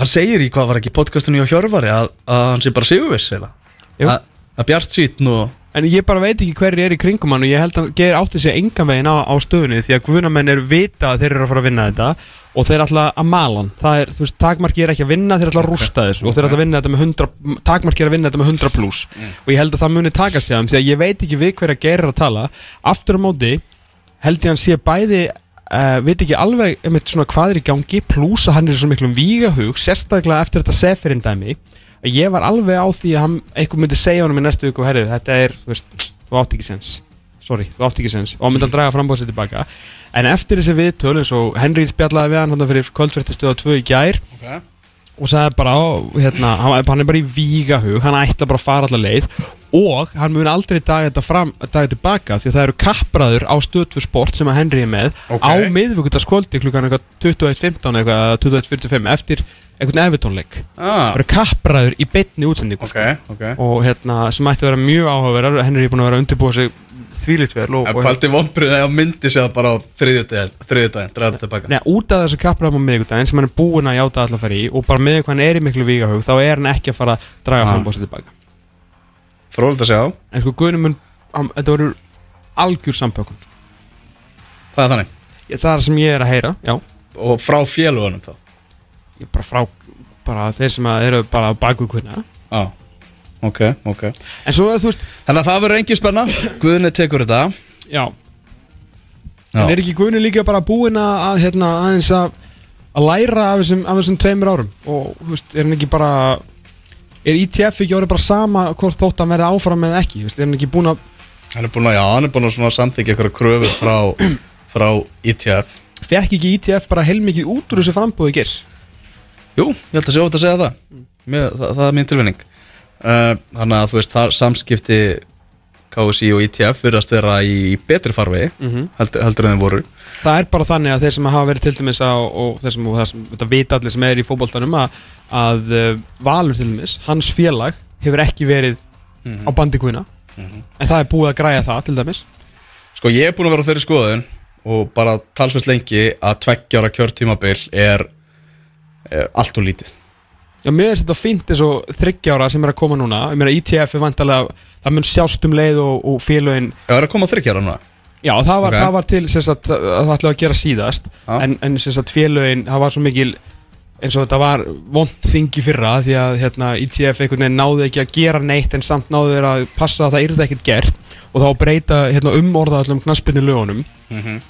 Hann segir í hvað var ekki podcastinu hjá Hjörvari að, að hann sé bara sigurviss að, að Bjart sýtn og En ég bara veit ekki hverju er í kringum hann og ég held að Geir átti sig engan veginn á, á stöðunni því að guðnamenn eru vita að þeir eru að fara að vinna þetta og þeir ætla að mala hann. Það er, þú veist, takmarki er ekki að vinna, þeir ætla að rústa þessu og þeir ætla að vinna þetta með 100 takmarki er að vinna þetta með 100 pluss og ég held að það muni takast hjá þeim því að ég veit ekki við hverja Geir er að tala. Aftur á móti held ég hann sé bæði uh, veit ekki alveg um svona hvað er í gangi pluss að hann er í svo miklum vígahug sérstaklega eftir þetta seferinn dæmi. að ég var alveg á því að hann eitthvað myndi segja honum í næstu viku herrið, þetta er, þú veist, þú átt ekki sens sorry, þú átt ekki sens og myndi hann draga frambóðsett tilbaka en eftir þessi viðtöl eins og Henry spjallaði við hann fyrir kvöldvertistöða 2 í gær okay. Og sagði bara, hérna, hann, er bara í vígahug hann ætla bara að fara allar leið og hann mun aldrei daga þetta fram daga tilbaka því að það eru kappræður á stöðfu sport sem að Henry er með Ok. á miðvíkutaskvöldi klukkan eitthvað 21.15 eitthvað 21.45 eftir einhvern evitónleik ah, það eru kappræður í beinni útsendingu Ok, ok. Og hérna sem ætti að vera mjög áhugaverðar Henry er búin að vera að undirbúa sig þvílitt vel og, En paldi vombrinn eða myndi sér bara á þriðjudaginn, draða tilbaka Nei, út af þessu kappræðum á miðvikudaginn sem hann er búin að játa allar fara í og bara með hvað hann er í miklu vígahug þá er hann ekki að fara að draga Ah. fram bósið tilbaka Fróðilegt að sjá, en sko Guðnum mun, hann- þetta verður algjör sampökun það er þannig. Ég- það er sem ég er að heyra, já. Og frá félugunum þá? Ég bara frá, bara þeir sem að eru bara baku Guðna Já, ok, ok. En svo að veist, Þannig að það verður engin spenna. Guðni tekur þetta. Já. Já. en er ekki Guðni líka bara búin að, að hérna, aðeins að að læra af þessum, af þessum tveimur árum? Og þú veist, er hann ekki bara er ITF ekki orðið bara sama hvort þótt hann verði áfram eða ekki, þú veist, er hann ekki búin að Hann er búin að, já, hann er búin að svona samþykja eitthvað kröfur frá, frá E ITF fekk ekki ITF bara heilmikið út úr þessu frambúði gers Jú, ég held að sé ofta að segja það. Mér, það, það er mín tilvinning Þannig að þú veist, það samskipti KSI og ITF virðast vera í betri farvegi Mhm. heldur, heldur en þeim voru. Það er bara þannig að þeir sem hafa verið til dæmis á, og þeir sem, og sem vita allir sem er í fótboltanum að, að uh, Valur til dæmis, hans félag hefur ekki verið á bandi Guðna en það er búið að græja það til dæmis. Sko, ég er búin að vera á þeirri skoðun og bara talsveist lengi að tveggjára kjörtímabil er, er allt og lítið Já, mér finnst þetta fínt eins og þryggjára sem er að koma núna ég meina ITF er vantarlega, það mun sjást um leið og, og félögin Já, er að koma þryggjára núna Já, það var, Ok. það var til sem sagt, að það ætlaði að gera síðast Já. en, en sem sagt, félögin, það var svo mikil eins og þetta var vond þingi fyrra því að hérna, ITF einhvern veginn náði ekki að gera neitt en samt náði þeir að passa að það yrði ekkert gert og þá breyta hérna, umorða allum knaspinu lögunum.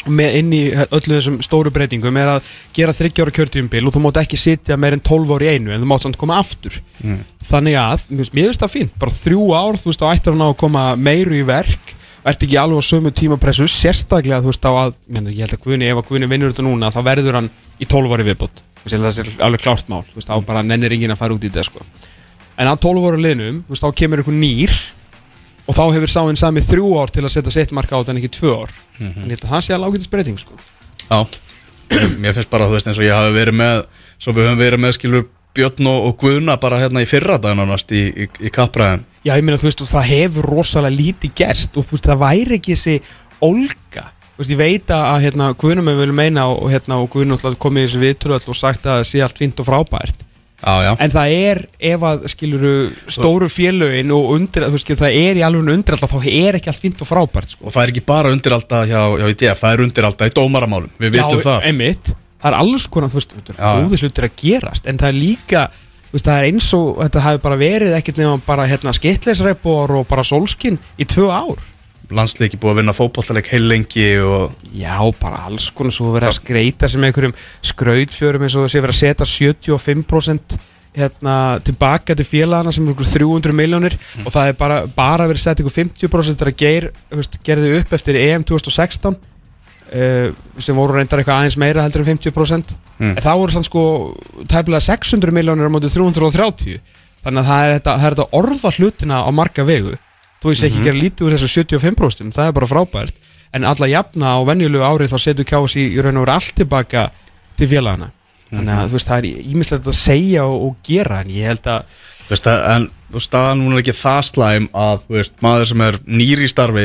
Með inn í öllu þessum stóru breytingum er að gera þryggjára kjörtíumbil og þú mátt ekki sitja meir en 12 ár í einu en þú mátt samt koma aftur. Þannig að, mér finnst- það fínt. Bara þrjú ár, þú veist, á ættir hann á að koma meiru í verk. Ert ekki alveg á sömu tímapressu sérstaklega, þú veist, á að menn, ég held að Guðni, ef að Guðni vinnur þetta núna þá verður hann í 12 ári viðbót. Þú veist, það sé alveg klárt mál, þú veist, þá bara nennir enginn að fara út í þetta, sko. En á 12 ára liðnum, þú veist, þá kemur einhver nýr og þá hefur sáinn sami þrjú ár til að setja sitt marka á þetta en ekki tvö ár. En ég held að það sé alveg ágætis breyting, sko. Já, Mér- finnst bara, þú veist, eins og ég hafi verið með svo við höfum verið með, skilur, Björn og, Guðna bara hérna í fyrra dag nánast í, í, í kappræðum. Já, ég meina, þú veist, og það hefur rosalega lítið gerst og þú veist, það væri ekki þessi olga Þú veist, ég veit að, hérna, Guðnum við viljum meina og, hérna, og alltaf komið í þessu viðtölu og sagt að það sé allt fínt og frábært Já, já. En það er, ef að, skiluru, stóru félögin og undir, þú veist, það er í alveg undir alltaf, þá er ekki allt fínt og frábært, sko. Og það er ekki bara undiralda hjá, hjá ITF, það er undiralda í dómaramálum, við vitum það. einmitt, það er alls konar, þú veist, er góðir hlutir að gerast En það er líka, þú veist, það er eins og, þetta hafi bara verið ekkert nefnum bara, hérna, skitleisrepor og bara sólskin í tvö ár Landsleiki búið að vinna fótballtaleg heil lengi og Já, bara alls konar svo verið að skreita sem einhverjum skrautfjörum eins og sé verið að setja 75% hérna, tilbaka til félagana sem er einhver 300 miljónir og það er bara, bara verið sett einhver 50% þegar Geir þú veist, gerði upp eftir EM 2016 uh, sem voru reyndar eitthvað aðeins meira heldur en 50% Mm. en það voru sann sko tæpilega 600 miljónir á móti 330 þannig að það er þetta, er þetta orða hlutina á marga vegu þú veist ekki gera lítið úr þessu 75% það er bara frábært. En alla jafna á venjulegu árið þá setur kjás í, í raun og veru allt tilbaka til félagana þannig að þú veist það er ímislegt að segja og, og gera en ég held að Þú veist, það- en þú veist, hún er ekki það slæm að, þú veist, maður sem er nýr í starfi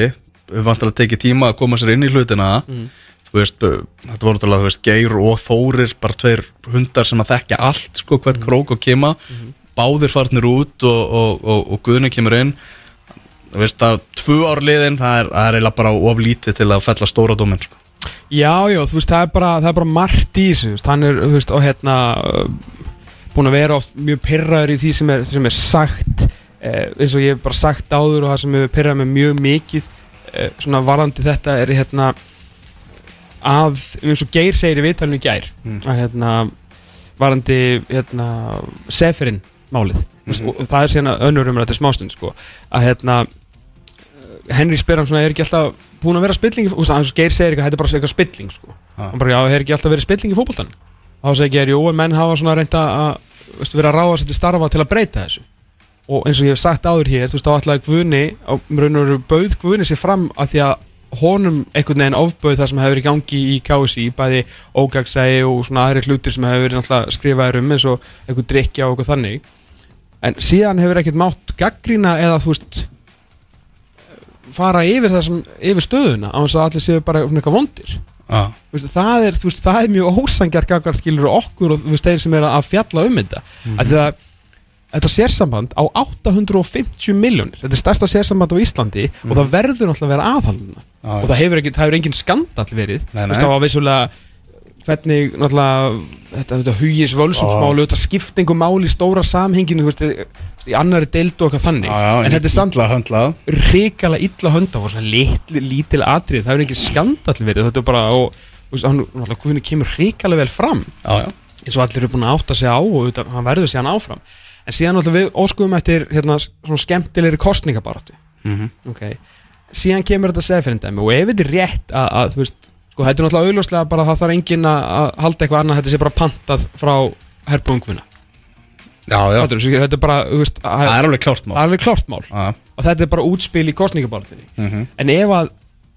vantar að tekið tíma að koma sér inn í hlutina. Þú veist, þetta voru náttúrulega, þú veist, Geir og Þórir, bara tveir hundar sem að þekkja allt, sko, hvert krók og kema báðir farnir út og, og, og, og Guðni kemur inn þú veist að tvö ár liðin það er, það er eiginlega bara of lítið til að fella stóra dómin sko. Já, já, þú veist, það er bara, það er bara margt í þessu, hann er, þú veist, og hérna uh, búin að vera oft mjög pyrraður í því sem er, sem er sagt eh, eins og ég hef bara sagt áður og það sem hefur pyrrað mig mjög mikið eh, svona varandi þetta er hérna að, eins og Geir segir í viðtalinu gær Mm. að hérna varandi hérna Seferin málið mm og það er síðan önnur um þetta smástund sko að hérna Henry spyr hann svona, er ekki alltaf búin að vera spilling, þú veist, eins og Geir segir eitthvað, þetta er bara eitthvað spilling sko. Já. hann bara, já, er ekki alltaf verið spilling í fótboltan og þá segir Geir, jú, en menn hafa svona reynda að, veistu, vera að ráða sér til starfa til að breyta þessu. Og eins og ég hef sagt áður hér, þú veist, þá ætlaði Guðni á raun og veru bauð Guðni sér fram að því að honum einhvern veginn ofbauð það sem hefur verið gangi í KSI, bæði ógagsægi og svona aðri hlutir sem hefur verið skrifaður um eins og einhver drikja og eitthvað þannig. En síðan hefur ekkert mátt gaggrína eða þú veist fara yfir það sem, yfir stöðuna á þess að allir séu bara eitthvað vondir ah. Veist, það, er, veist, það er mjög ósangjar gaggar skilur okkur og þeir sem er að fjalla um þetta mm -hmm. að þetta sérsamband á 850 miljónir þetta er stærsta sérsamband á Íslandi og það verður náttúrulega að vera aðhalduna Ah, og það hefur, ekki, það hefur engin skandall verið Nei, þú veist, nei. það var vissulega hvernig náttúrulega þetta, þetta hugis völsumsmálu þetta skiptingum máli í stóra samhenginu þú veist, í annari deild og eitthvað þannig. Já, já, en þetta er samt ríkala illa hönda og svona litli, lítil atrið það hefur engin skandall verið. Þetta er bara og þú veist, hann náttúrulega Guðni kemur ríkala vel fram. Eins og allir eru búin að átta sig á og auðvitað, hann verður síðan áfram. En síðan náttúrulega við óskuðum eftir hérna, svona skemmtilegri kostningabaratu Mhm. ok, síðan kemur þetta segfirindæmi og ef þetta er rétt að, að þú veist, sko, þetta er náttúrulega auðljóslega bara að það þarf enginn að að halda eitthvað annað þetta sé bara pantað frá herbúngvina Já, já. Þetta er bara, þú veist, að, Það er alveg klárt það er alveg klárt mál. Já, og þetta er bara útspil í kostningabaratunni mhm. en ef að,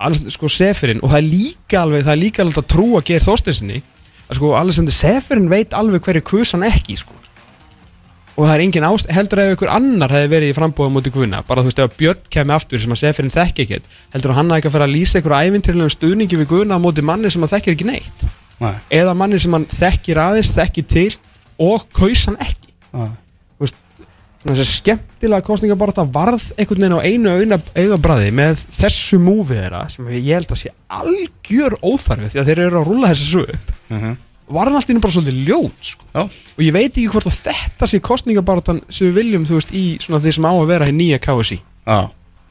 alveg, sko, Seferin og það er líka alveg, það er líka alveg að trúa Geir Þorsteinsinni að sko, Alexander Seferin veit alveg hverju kus hann ekki, sko og það er engin ást, heldur að einhver annar hefði verið í frambóðum mútið Guðna, bara þú veist ef Björn kemur aftur sem að Seferin þekki ekkert heldur að hann hafi ekki að fara að lýsa einhverju ævintýrlegum stuðningi við Guðna móti manni sem að þekkir ekki neitt? Nei. Eða manni sem hann þekkir aðeins, þekkir til og kaus hann ekki? Já. Þú veist, svona þessi skemmtilega kostningabarta varð einhvern veginn á einu auðabræði með þessu múfið þeirra sem ég held að sé algjör óþarfi því að þeir eru að var hann alltaf bara svolítið ljót sko. Og ég veit ekki hvort að þetta sé kostningabartan sem við viljum þú veist í svona því sem á að vera hér nýja KSI Já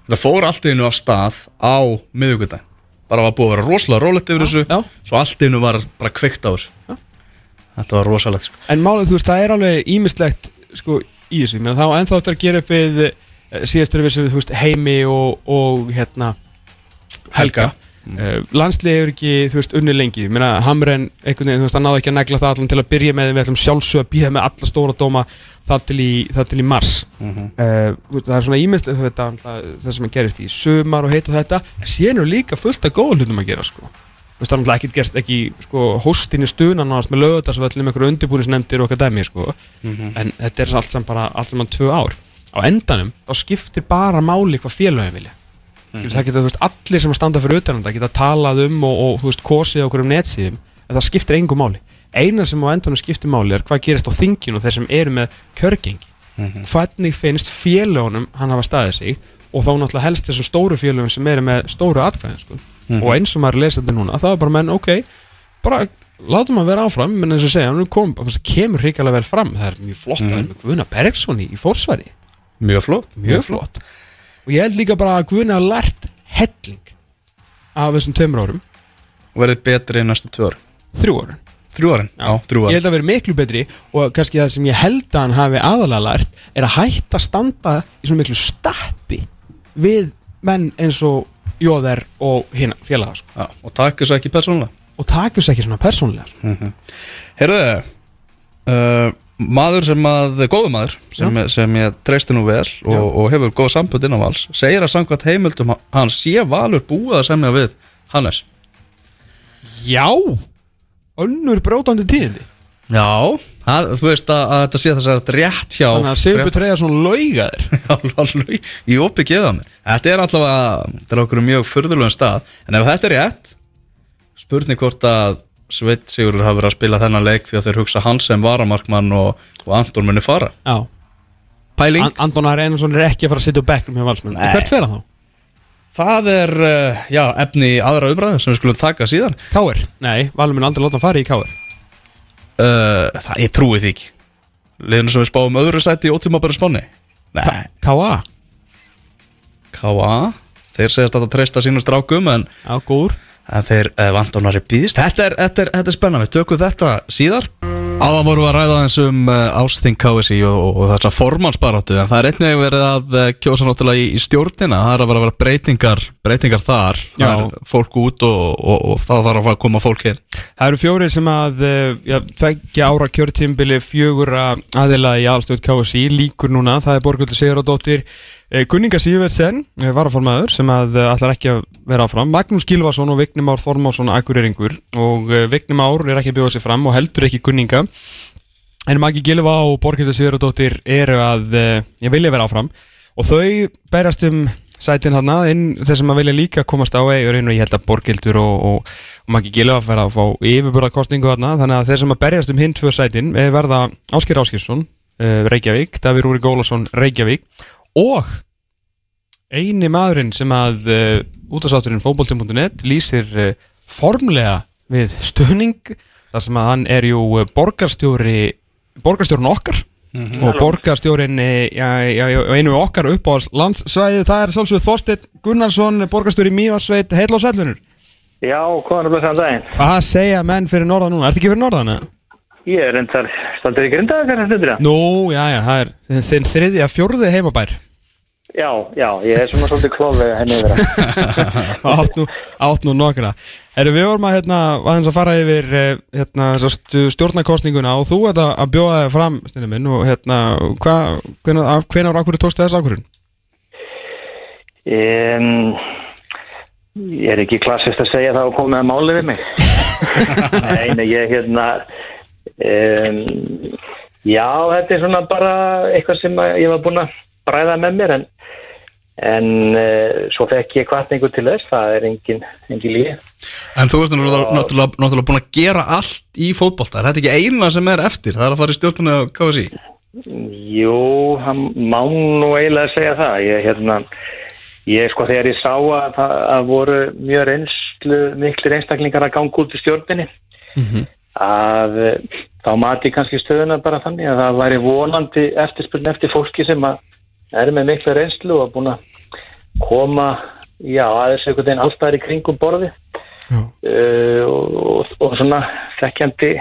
Það fór allt í einu af stað á miðugudaginn Bara var búið að vera rosalega rólegt yfir þessu já. Svo allt í einu var bara kveikt á þessu Já. Þetta var rosalegt sko. en málið þú veist það er alveg ímislegt sko í þessu menn þá ennþá eftir að gera upp við eh, síðastur við sem þú veist heimi og, og hérna Helga, Uh, landslið hefur ekki, þú veist, unni lengi. Ég meina, Hamren, einhvern veginn, þú veist, hann náði ekki að negla það allan til að byrja með, við ætlum sjálfsög að býða með alla stóra dóma þar til í, þar til í mars. Mhm. uh, þú veist, Það er svona ímyndslið þetta, það, sem að gerist í sumar og heit og þetta. En síðan eru líka fullt af góða hlutum að gera, sko. Þú veist, það er náttúrulega ekkert gerst ekki, sko, hóstin í stuðan náðast með lögutarsvöllum, einhverju undirbúnisnefndir og dæmi, sko. Mhm. en þetta er allt saman bara, allt saman tvö ár. Á endanum, þá skiptir bara máli hvað félagin vilja mm. það geta, þú veist, allir sem standa fyrir utan um geta talað um og, og þú veist, kosið okkur um netsíðum, en það skiptir engum máli eina sem á endanum skiptir máli er hvað gerist á þinginu og þeir sem eru með kjörgengi Mhm. hvernig finnst félagunum hann hafa staðið sig og þá náttúrulega helst þessum stóru félagum sem eru með stóru atkvæðin sko. Mhm. og eins og maður lesa þetta núna, það er bara menn, ok bara látum að vera áfram menn eins og segja, hann kom, kemur hrikalega vel fram það er mjög flott að það er fórsværi Mjög flott mjög flott og ég held líka bara að Guðni hafa lært helling af þessum tveimur árum. Og verið betri í næstu tvö ári þrjú árum Þrjú árin? Já, þrjú ég árin held að vera miklu betri og kannski það sem ég held að hann hafi aðalega lært er að hætta að standa í svona miklu stappi við menn eins og Jóðer og hinn félaga sko. Já, og þessu ekki persónulega. Og sér ekki svona persónlega sko. Heyrðu, uh, maður sem að, góðu maður sem, sem ég treysti nú vel og, og hefur góð sambund innan vals segir að samkvæmt heimildum hans sé valur búið að semja við Hannes. Já önnur brótandi tíðindi. Já, það, þú veist að, að þetta sé þess að þetta er rétt hjá þannig að Sigur Treyja svona laugaðir. Alveg í opið geða mér. Þetta er allavega, þetta er okkur mjög furðulegum stað. En ef þetta er rétt spurning hvort að Sveit Sigurður hafi verið að spila þennan leik því að þeir hugsa hans sem varamarkmann og, og Anton muni fara já pæling An Anton Ari Einarsson er ekki að fara að sitja á bekknum hjá valsmenn. Hvert fer hann þá? Það er, uh, já, efni í aðra umræðu sem við skulum taka síðan Káir? Nei, valur minn aldrei láta hann fara í Káir uh, Það, ég trúi því ekki Liðinu sem við spáum öðru sæti í ótímabæri spáni Nei, K.A. K.A. Þeir segjast að það treysta sínum strákum en, Já, góður en þeir uh, vantónari býðist þetta er, þetta, er, þetta er spennandi, við tökum þetta síðar. Áðan vorum við að ræða eins um uh, ásting KSI og, og, og þessa formansbaráttu en það er einnig verið að uh, kjósa náttúrulega í, í stjórnina, það er að vera að vera breytingar breytingar þar, það Já. er fólk út og, og, og það þarf að koma fólk inn. Það eru fjórir sem að eh, já, tveggja ára kjörtímbili fjögur aðila í aðalstjóð KSI líkur núna, það er Borguldur Sigurðardóttir eh, Gunninga Sývertsen varaformaður sem að eh, ætlar ekki að vera áfram. Magnús Gilvason og Vignum Ár Þormásson Akureyringur og eh, Vignum Ár er ekki að bjóða sig fram og heldur ekki Gunninga en Maggi Gilva og Borguldur Sigurðardóttir eru að eh, ég vilja vera áfram. Og þau berjast um sætin hann inn þeir sem að vilja líka komast á eigur inn og ég held að Borgildur og, og, og Maggi Gilva fara að fá yfirbúrða kostningu þarna. Þannig að þeir sem að berjast um hinn tvö sætin eh, verða Ásker Áskilsson uh, Reykjavík, Davíð Rúri Gólasson Reykjavík og eini maðurinn sem að uh, útastátturinn fótbolti.net lýsir uh, formlega við stöðning þar sem að hann er jú uh, borgarstjóri borgarstjórun okkar og borgarstjórin eh, já, já, já, einu okkar upp á landsvæði það er svolítið Þorsteinn Gunnarsson borgarstjóri Mývarsveit, heil og sælunur Já, hvaðan er daginn? hvað segja menn fyrir norðan núna, ertu ekki fyrir norðan? Ég er reyndar standur í grindaðakar þessu stundur Nú, já, já, það er þinn þriðja, fjórði heimabær. Já, já, ég er svona svolítið klófið henni yfir það. Átt nú, átt nú nokkra. Erum við vorum að, hérna, aðeins að fara yfir eh, hérna, stjórnarkostninguna og þú ert að að bjóða þig fram stundum minn og hérna, hvenar og akkur tókstu þess akkurinn? um, Ég er ekki klassist að segja það og komið að máli við mig. Nei, nei, ég hérna um, Já, þetta er svona bara eitthvað sem ég var búinn að bræða með mér en En uh, svo fekk ég kvartningu til þess, það er engin, engin lífi. En þú ert náttúrulega, náttúrulega, búin að gera allt í fótbolta Er þetta ekki eina sem er eftir? Það er að fara í stjórnuna á KSI Jú, hann má nú eiginlega segja það. Ég, hérna, ég sko þegar ég sá að það að voru mjög reynslu, miklir einstaklingar að ganga út í stjórninni, að eh, þá mati kannski stöðuna bara þannig að það væri vonandi eftirspurn eftir fólki sem er með mikla reynslu og búin að koma, já, aðeins einhvern veginn alltaf í kringum borði uh, og, og, og svona þekkjandi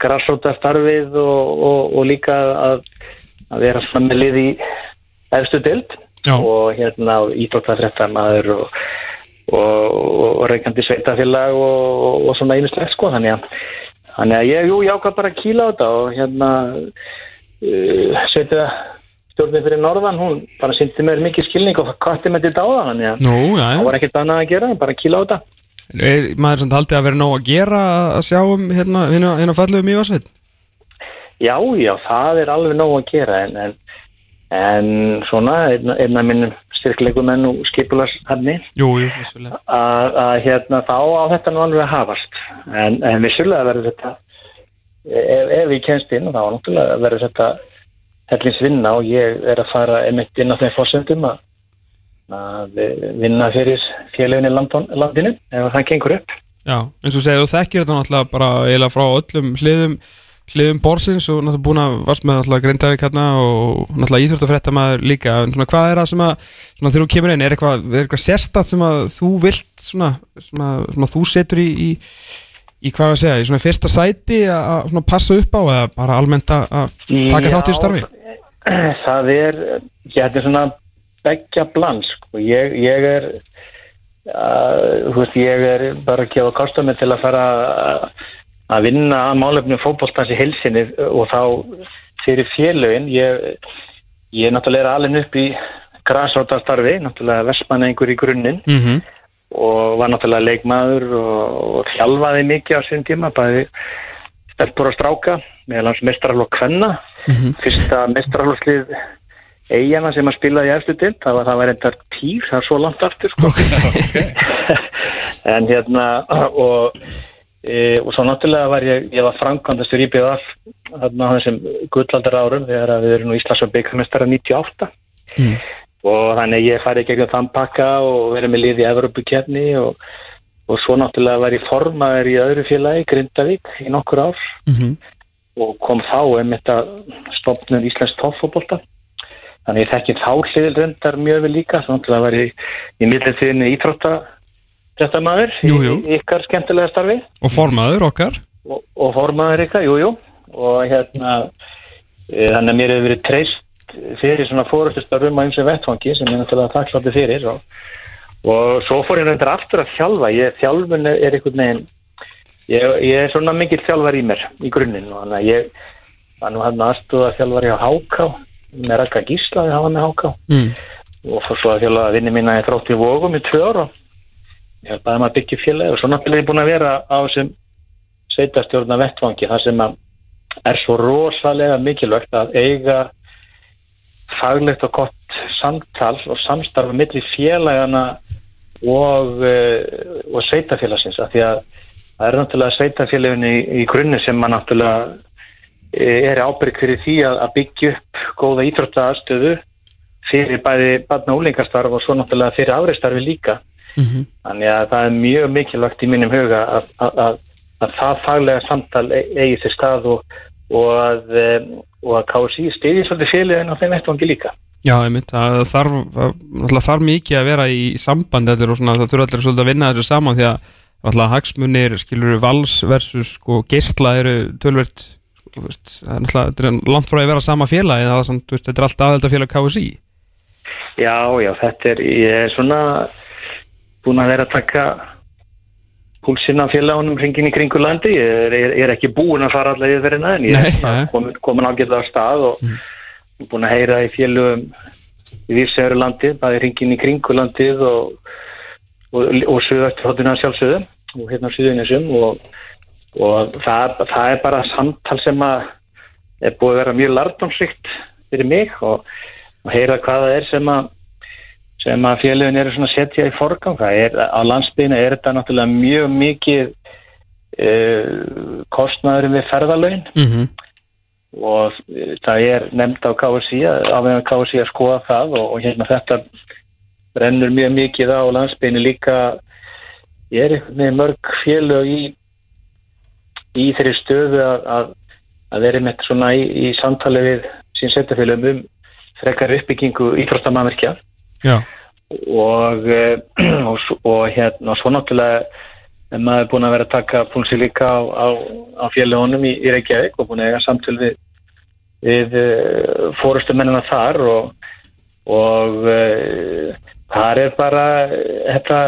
grassróta starfið og, og, og líka að, að vera svona með lið í efstu dild og hérna ídróttafréttamaður og, og, og reykjandi sveitafélag og, og svona einu sko þannig að, þannig að ég, jú, ég ákvað bara að kýla á þetta og hérna uh, sveita stjórnir fyrir norðan, hún bara syndi mér mikið skilning og kvatti með þetta á það þannig að það var ekkert annað að gera, bara kýla á þetta Er maður sem haldið að vera nóg að gera að sjá um hérna, hérna, hérna fallegu Mývarsveit? Já, já, það er alveg nóg að gera en, en, en svona einn einn af minnum styrkleikumenn og vissulega. Að, hérna þá á þetta nú alveg að hafast. En, en vissulega verður þetta ef, ef ég kemst inn þá náttúrulega verður þetta hellins vinna og ég er að fara einmitt inn á þeim fórsöndum að, að vinna fyrir félöginni landinu ef það gengur upp. Já, eins og þú þekkir þetta náttúrulega bara eiginlega frá öllum hliðum hliðum borsins og náttúrulega búin að varst með náttúrulega Grindavík hérna og náttúrulega íþróttafréttamaður líka en svona hvað er það sem að svona þegar þú kemur inn, er eitthvað, er eitthvað sérstætt sem að þú vilt svona, svona, svona þú setur í, í í hvað að segja, í svona fyrsta sæti að að svona passa upp á eða bara almennt að að taka þátt í starfi það er, ég er svona begja bland sko. ég, ég er uh, þú veist, ég er bara að gefa kostum til að fara að- að vinna að málefnum fótbollstans í helsinni og þá fyrir félögin ég, ég er náttúrulega alveg upp í græsrótastarfi, náttúrulega versmanengur í grunninn mm -hmm. og var náttúrulega leikmaður og, og þjálfaði mikið á sín tíma bæði stelpur og stráka meðal hans mestrarlokk kvenna fyrsta mestrarlokkslið eigana sem að spilaði í eftir til það var, það var endar týr, það er svo langt aftur sko. en hérna og, e, og svo náttúrulega var ég ég var framkvæmdastur í BVF þarna á þessum gullaldar árum þegar að við erum nú Íslands og byggamestara 98 og þannig ég farið gegnum þann pakka og verið með lið í Evropakefni og, og svo náttúrulega var ég formaður í öðru félagi, Grindavík, í nokkur ár. Og kom þá einmitt að stopnum Íslands toffobólta þannig ég þekki þá hliðil reyndar mjög vel líka, svo náttúrulega var ég í millitíðinni íþrótta jú. í ykkar skemmtilega starfi. Og formaður okkar. Og, og formaður ykkar, jú, jú. Og hérna e, þannig að mér hefur verið treyst fyrir svona fórustustarfum á eins og vettfangi sem ég náttúrulega þakkláttu fyrir. Og, og svo fór ég reyndar aftur að þjálfa. Ég, þjálfun er einhvern veginn ég, ég er svona mikill þjálfar í mér í grunninn. Og þannig að ég var nú hann aðstóða þjálfar hjá Háká með Raka Gísla við hafa með Háká mm. og fór svo að þjálfa vinni mína í þrótti vógum í tvö ára ég hef bara maður byggja félagi og svo náttúrulega er ég búin að vera á þessum sveitarstjórna vettfangi þar sem að er svo rosalega mikilvægt að eiga faglegt og gott samtal og samstarfa milli félagana og, uh, og sveitafélagsins af því að það er náttúrulega sveitafélagin í, í grunni sem maður náttúrulega eh, er ábyrg fyrir því að, að byggja upp góða íþróttaðastöðu fyrir bæði barna og úlingastarf og svo náttúrulega fyrir áreistarfi líka þannig að það er mjög mikilvægt í mínum huga að, að, að, að það faglega samtal e- eigi til stað og, og að um, og að KSI stiði svolítið félagin á þeim vettvangi líka. Já, einmitt, það þarf, þarf mikið að vera í samband allir og svona, það þurfa allir svolítið að vinna þessu saman því að náttúrulega hagsmunir, skilur vals versus sko geistla eru tölvert, sko, það er þetta langt frá að vera sama félagi, það er samt, veist, þetta er allt aðeldafélag KSI. Já, já, þetta er, er svona búin að vera að taka púlsinn af félagunum hringin í kringu landi, ég er, ég er ekki búin að fara allavega yfir en ég Nei, er nei. komin, komin ágætlega á stað og mm. búin að heyra í félagum í vísæru landið, bæði hringin í kringu landið og, og, og suðvægt hóttuna sjálfsögðu og hérna á suðunisum og, og það, það er bara samtal sem að er búið að vera mjög lardómsrikt fyrir mig og, og heyra hvað það er sem að sem að félagin eru svona setja í forgang er, á landsbyðinu er þetta náttúrulega mjög mikið uh, kostnaður við ferðalögin Mm -hmm. og eh, það er nefnd á KSI að- KSI að skoða það og, og hérna þetta brennur mjög mikið á landsbyðinu líka ég er veginn mörg félög í í þeirri stöðu að, að, að vera með svona í, í samtali við sín setjafélögum um frekar uppbyggingu íþróttamannverkja Já. Og, eh, og, og hérna og svo náttúrulega er maður búin að vera að taka púlsi líka á, á, á félögunum í, í Reykjavík og búin að eiga samtöl við, við uh, fórustumennina þar og, og þar er bara eh, þetta,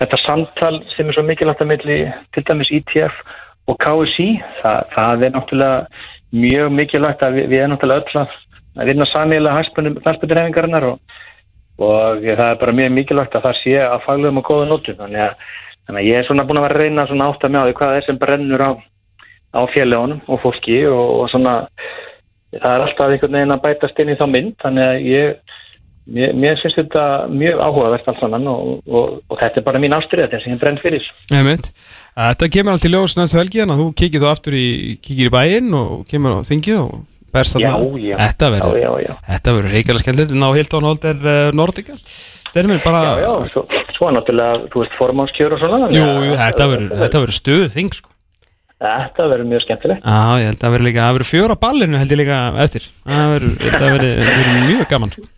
þetta samtal sem er svo mikilvægt að milli til dæmis ITF og KSI það, það er náttúrulega mjög mikilvægt að við, við erum náttúrulega öll að vinna samílega hæspundurhefingarinnar og, og það er bara mjög mikilvægt að það sé að faglegum og góða nótum. Þannig að, þannig að ég er svona búin að vera að reyna svona átt að því hvað er sem brennur á, á félögunum og fólki og, og svona það er alltaf einhvern veginn að bætast inn í þá mynd. Þannig að ég mér, mér finnst þetta mjög áhugavert allt saman og, og, og þetta er bara mín ástriða þetta sem brenn fyrir Einmitt. Þetta kemur allt í ljós næstu helgi þannig að þú kikið þú aftur í, í bæinn og kemur á þingið og berst Já, þarna. já. Þetta verður, Já, já, já. þetta verður reykjala skemmtilegt, ná Hilton Holder uh, Nordica. Þetta er mér bara, Já, já, svo, svo er náttúrulega, þú veist, formánskjör og svona jú, jú, þetta verður, stuð þing, sko. Þetta verður mjög skemmtilegt Já, ég held að verður líka, það verður fjöra ballinu held ég líka eftir. Það verður, mjög gaman, sko.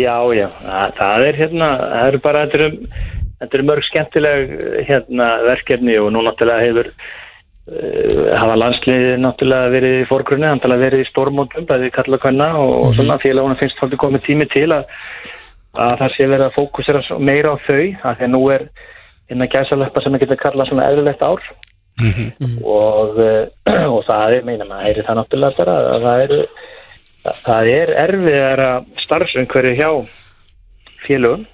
Já, já, það, það er hérna, það eru bara, þetta eru, eru mörg skemmtileg hérna, verkefni og nú náttúrulega hefur hafa landsliði náttúrulega verið í fórgrunni, náttúrulega verið í stórmótum, bæði kalla kvenna og, og svona félagunum finnst þáttið komið tími til að, að það sé verið að fókusera meira á þau, að því að nú er hérna gæsalöpa sem að geta kallað svona eðlilegt ár. Og, uh, og það er, meina maður, er það náttúrulega bara að það eru það- er erfiðara starfsumhverju hjá félögum.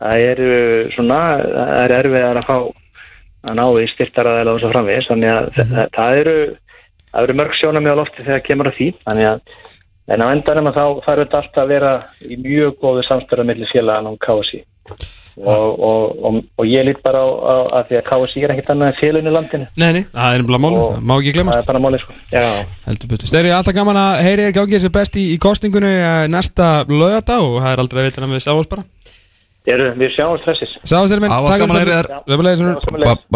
Það er svona það er erfiðar að fá að ná í styrtaraðæla og svo framvegis. Þannig að það, það eru það eru mörg sjónum á lofti þegar kemur að því. Þannig að en á endanum að þá þarf þetta alltaf að vera í mjög góðu samstöra millir félagan og KSI og, og, og, og ég lít bara á, á að því að KSI er ekkert annað en félun í landinu. Nei, nei, það er nefnilega mál, það má ekki það glemast er bara máli sko. Betur. Steyri, alltaf gaman að heyri er gangið sér best í, í kostningunni eh, næsta lögata og það er aldrei að vita að við sjáum bara við sjáum stressis Sáðu þér. Minn, Það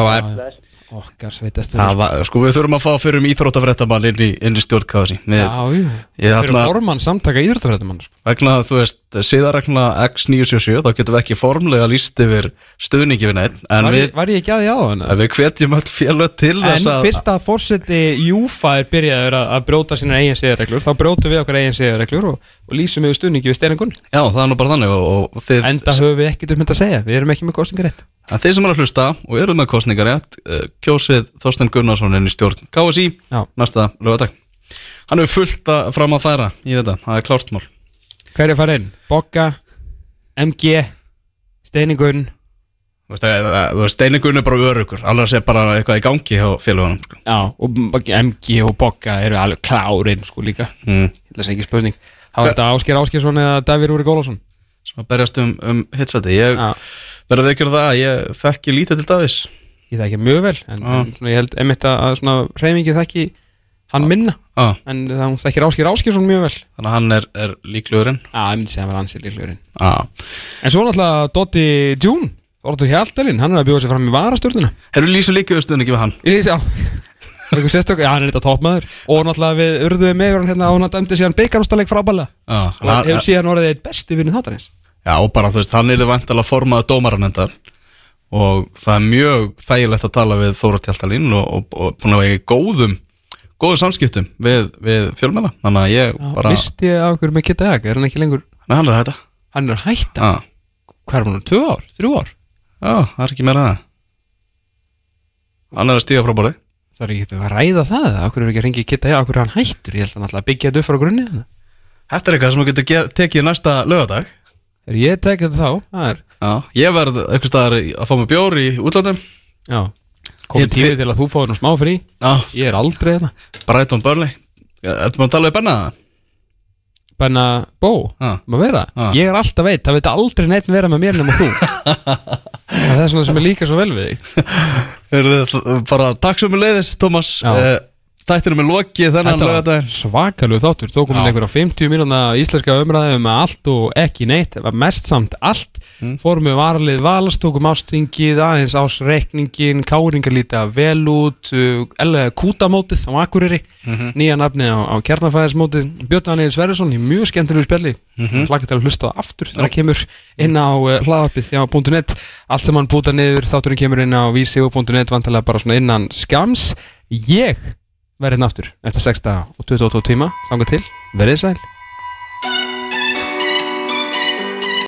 var Okkar sveitast Það var, sko við þurfum að fá fyrir um íþróttafréttamann inn í, í stjórn KSI Við- Já, jú. Ég Við erum ætla, formann samtaka íþróttafrættamann sko. vegna, þú veist, síðarregna X977 þá getum við ekki formlega líst yfir stuðningi við neitt En var, var ég ekki að því á en við hvetjum öll félög til En þess að fyrst að fórseti Júfa er byrjaður að, brjóta sínar eigin siðarreglur þá brjótum við okkar eigin siðarreglur og, og lýsum við stuðningi við steiningun Já, það er nú bara þannig og, og þið, Þetta að þeir sem eru að hlusta og eru með kostningar rétt uh, kjósið Þorstein Gunnarsson inn í stjórn KSI Já. næsta lögadag Hann hefur fullt að fram að færa í þetta, það er klárt mál. Hver er farið inn? Bokka, MG, steiningun eh, eh, Steiningun er bara örugur alveg sé bara eitthvað í gangi hjá félagunum sko. Já, og MG og Bokka eru alveg klárinn sko líka. Mm. Að segja ekki spurning. Það var þetta Ásker Áskersson eða Davíð Rúri Gólásson sem að berjast um, um hitsæti. Ég Já, verður ekki það að ég þekki lítið til Davís ég þekki mjög vel En, Já. en svona, ég held einmitt að, að svona reyfingi þekki hann minna. Ah, En það þekkir Ásker Áskersson mjög vel. Þannig að hann er, er líklegurinn Já, ég myndi segja að hann var ansið líklegurinn ah. En svo náttúrulega Dotti June Orður Hjaltalinn, hann er að bjóða sér fram í varastjórnuna Hefur lýsu líka stuðningi við hann? Ég lýsi á. Sérstök, já hann er þetta toppmaður Og náttúrulega við urðuðum með hérna og hann dæmdi síðan beikarústaleg frábælega ah, Og hann hefur síðan orðið eitt besti vinnu þáttarins Já, og bara þú veist, hann er vantilega formað dómaranendar og það er mjög þægilegt að tala við Þóra Tjaltalín og, og, og búin að vera í góðum góðum samskiptum við, við fjölmenna þannig að ég Já, bara Visti ég af okkur með Kitta Egg, er hann ekki lengur Nei, hann er hætta. Hann er hætta, Já, hvað er hann, tvö ár, þrjú ár? Já, það er ekki meira að það. Hann er að stíga frá borði. Það er ekki að ræða það, okkur er ekki að ringi Egg Okkur er hann hættur, ég held að hann alltaf byggja þetta upp frá grunni. Þetta er eitthvað sem þú getur tekið næsta lögadag Þegar ég tek þetta þá, það er. Já, ég verð eitthvað staðar að fá mig bjór í útlandum Já, komið tími til að þú fáir nú smá frí. Já, Ég er aldrei þetta Brighton Burnley. Ertu maður að tala við Benna það? Benna Bó, Já. maður vera? Já. Ég er alltaf veit, það veit aldrei neitt vera með mér nema þú. Það er svona sem er líka svo vel við þig. Heyrðu, bara takk sem við leiðis, Tómas Já. uh, Þættinum er lokið þennan lögadaginn svakalegu þáttur. Tókum Já. við einhverja 50 mínúna íslenska umræði um allt og ekki neitt. Mest samt allt. Fórum við varalið valst, tókum ástringið aðeins ásreikningin, káringar lítið vel út uh, kútamótið á Akureyri nýja nafni á, á kjarnafæðismótið. Björn Daniel Sverrisson í mjög skemmtilegu spjalli. Mm -hmm. hlakka til að hlusta á það aftur þegar það kemur inn á uh, hlaðappið hjá .net. Allt sem hann búta niður, þátturinn kemur inn á verið hérna aftur eftir 6 daga og 28 tíma. Þangað til, verið sæl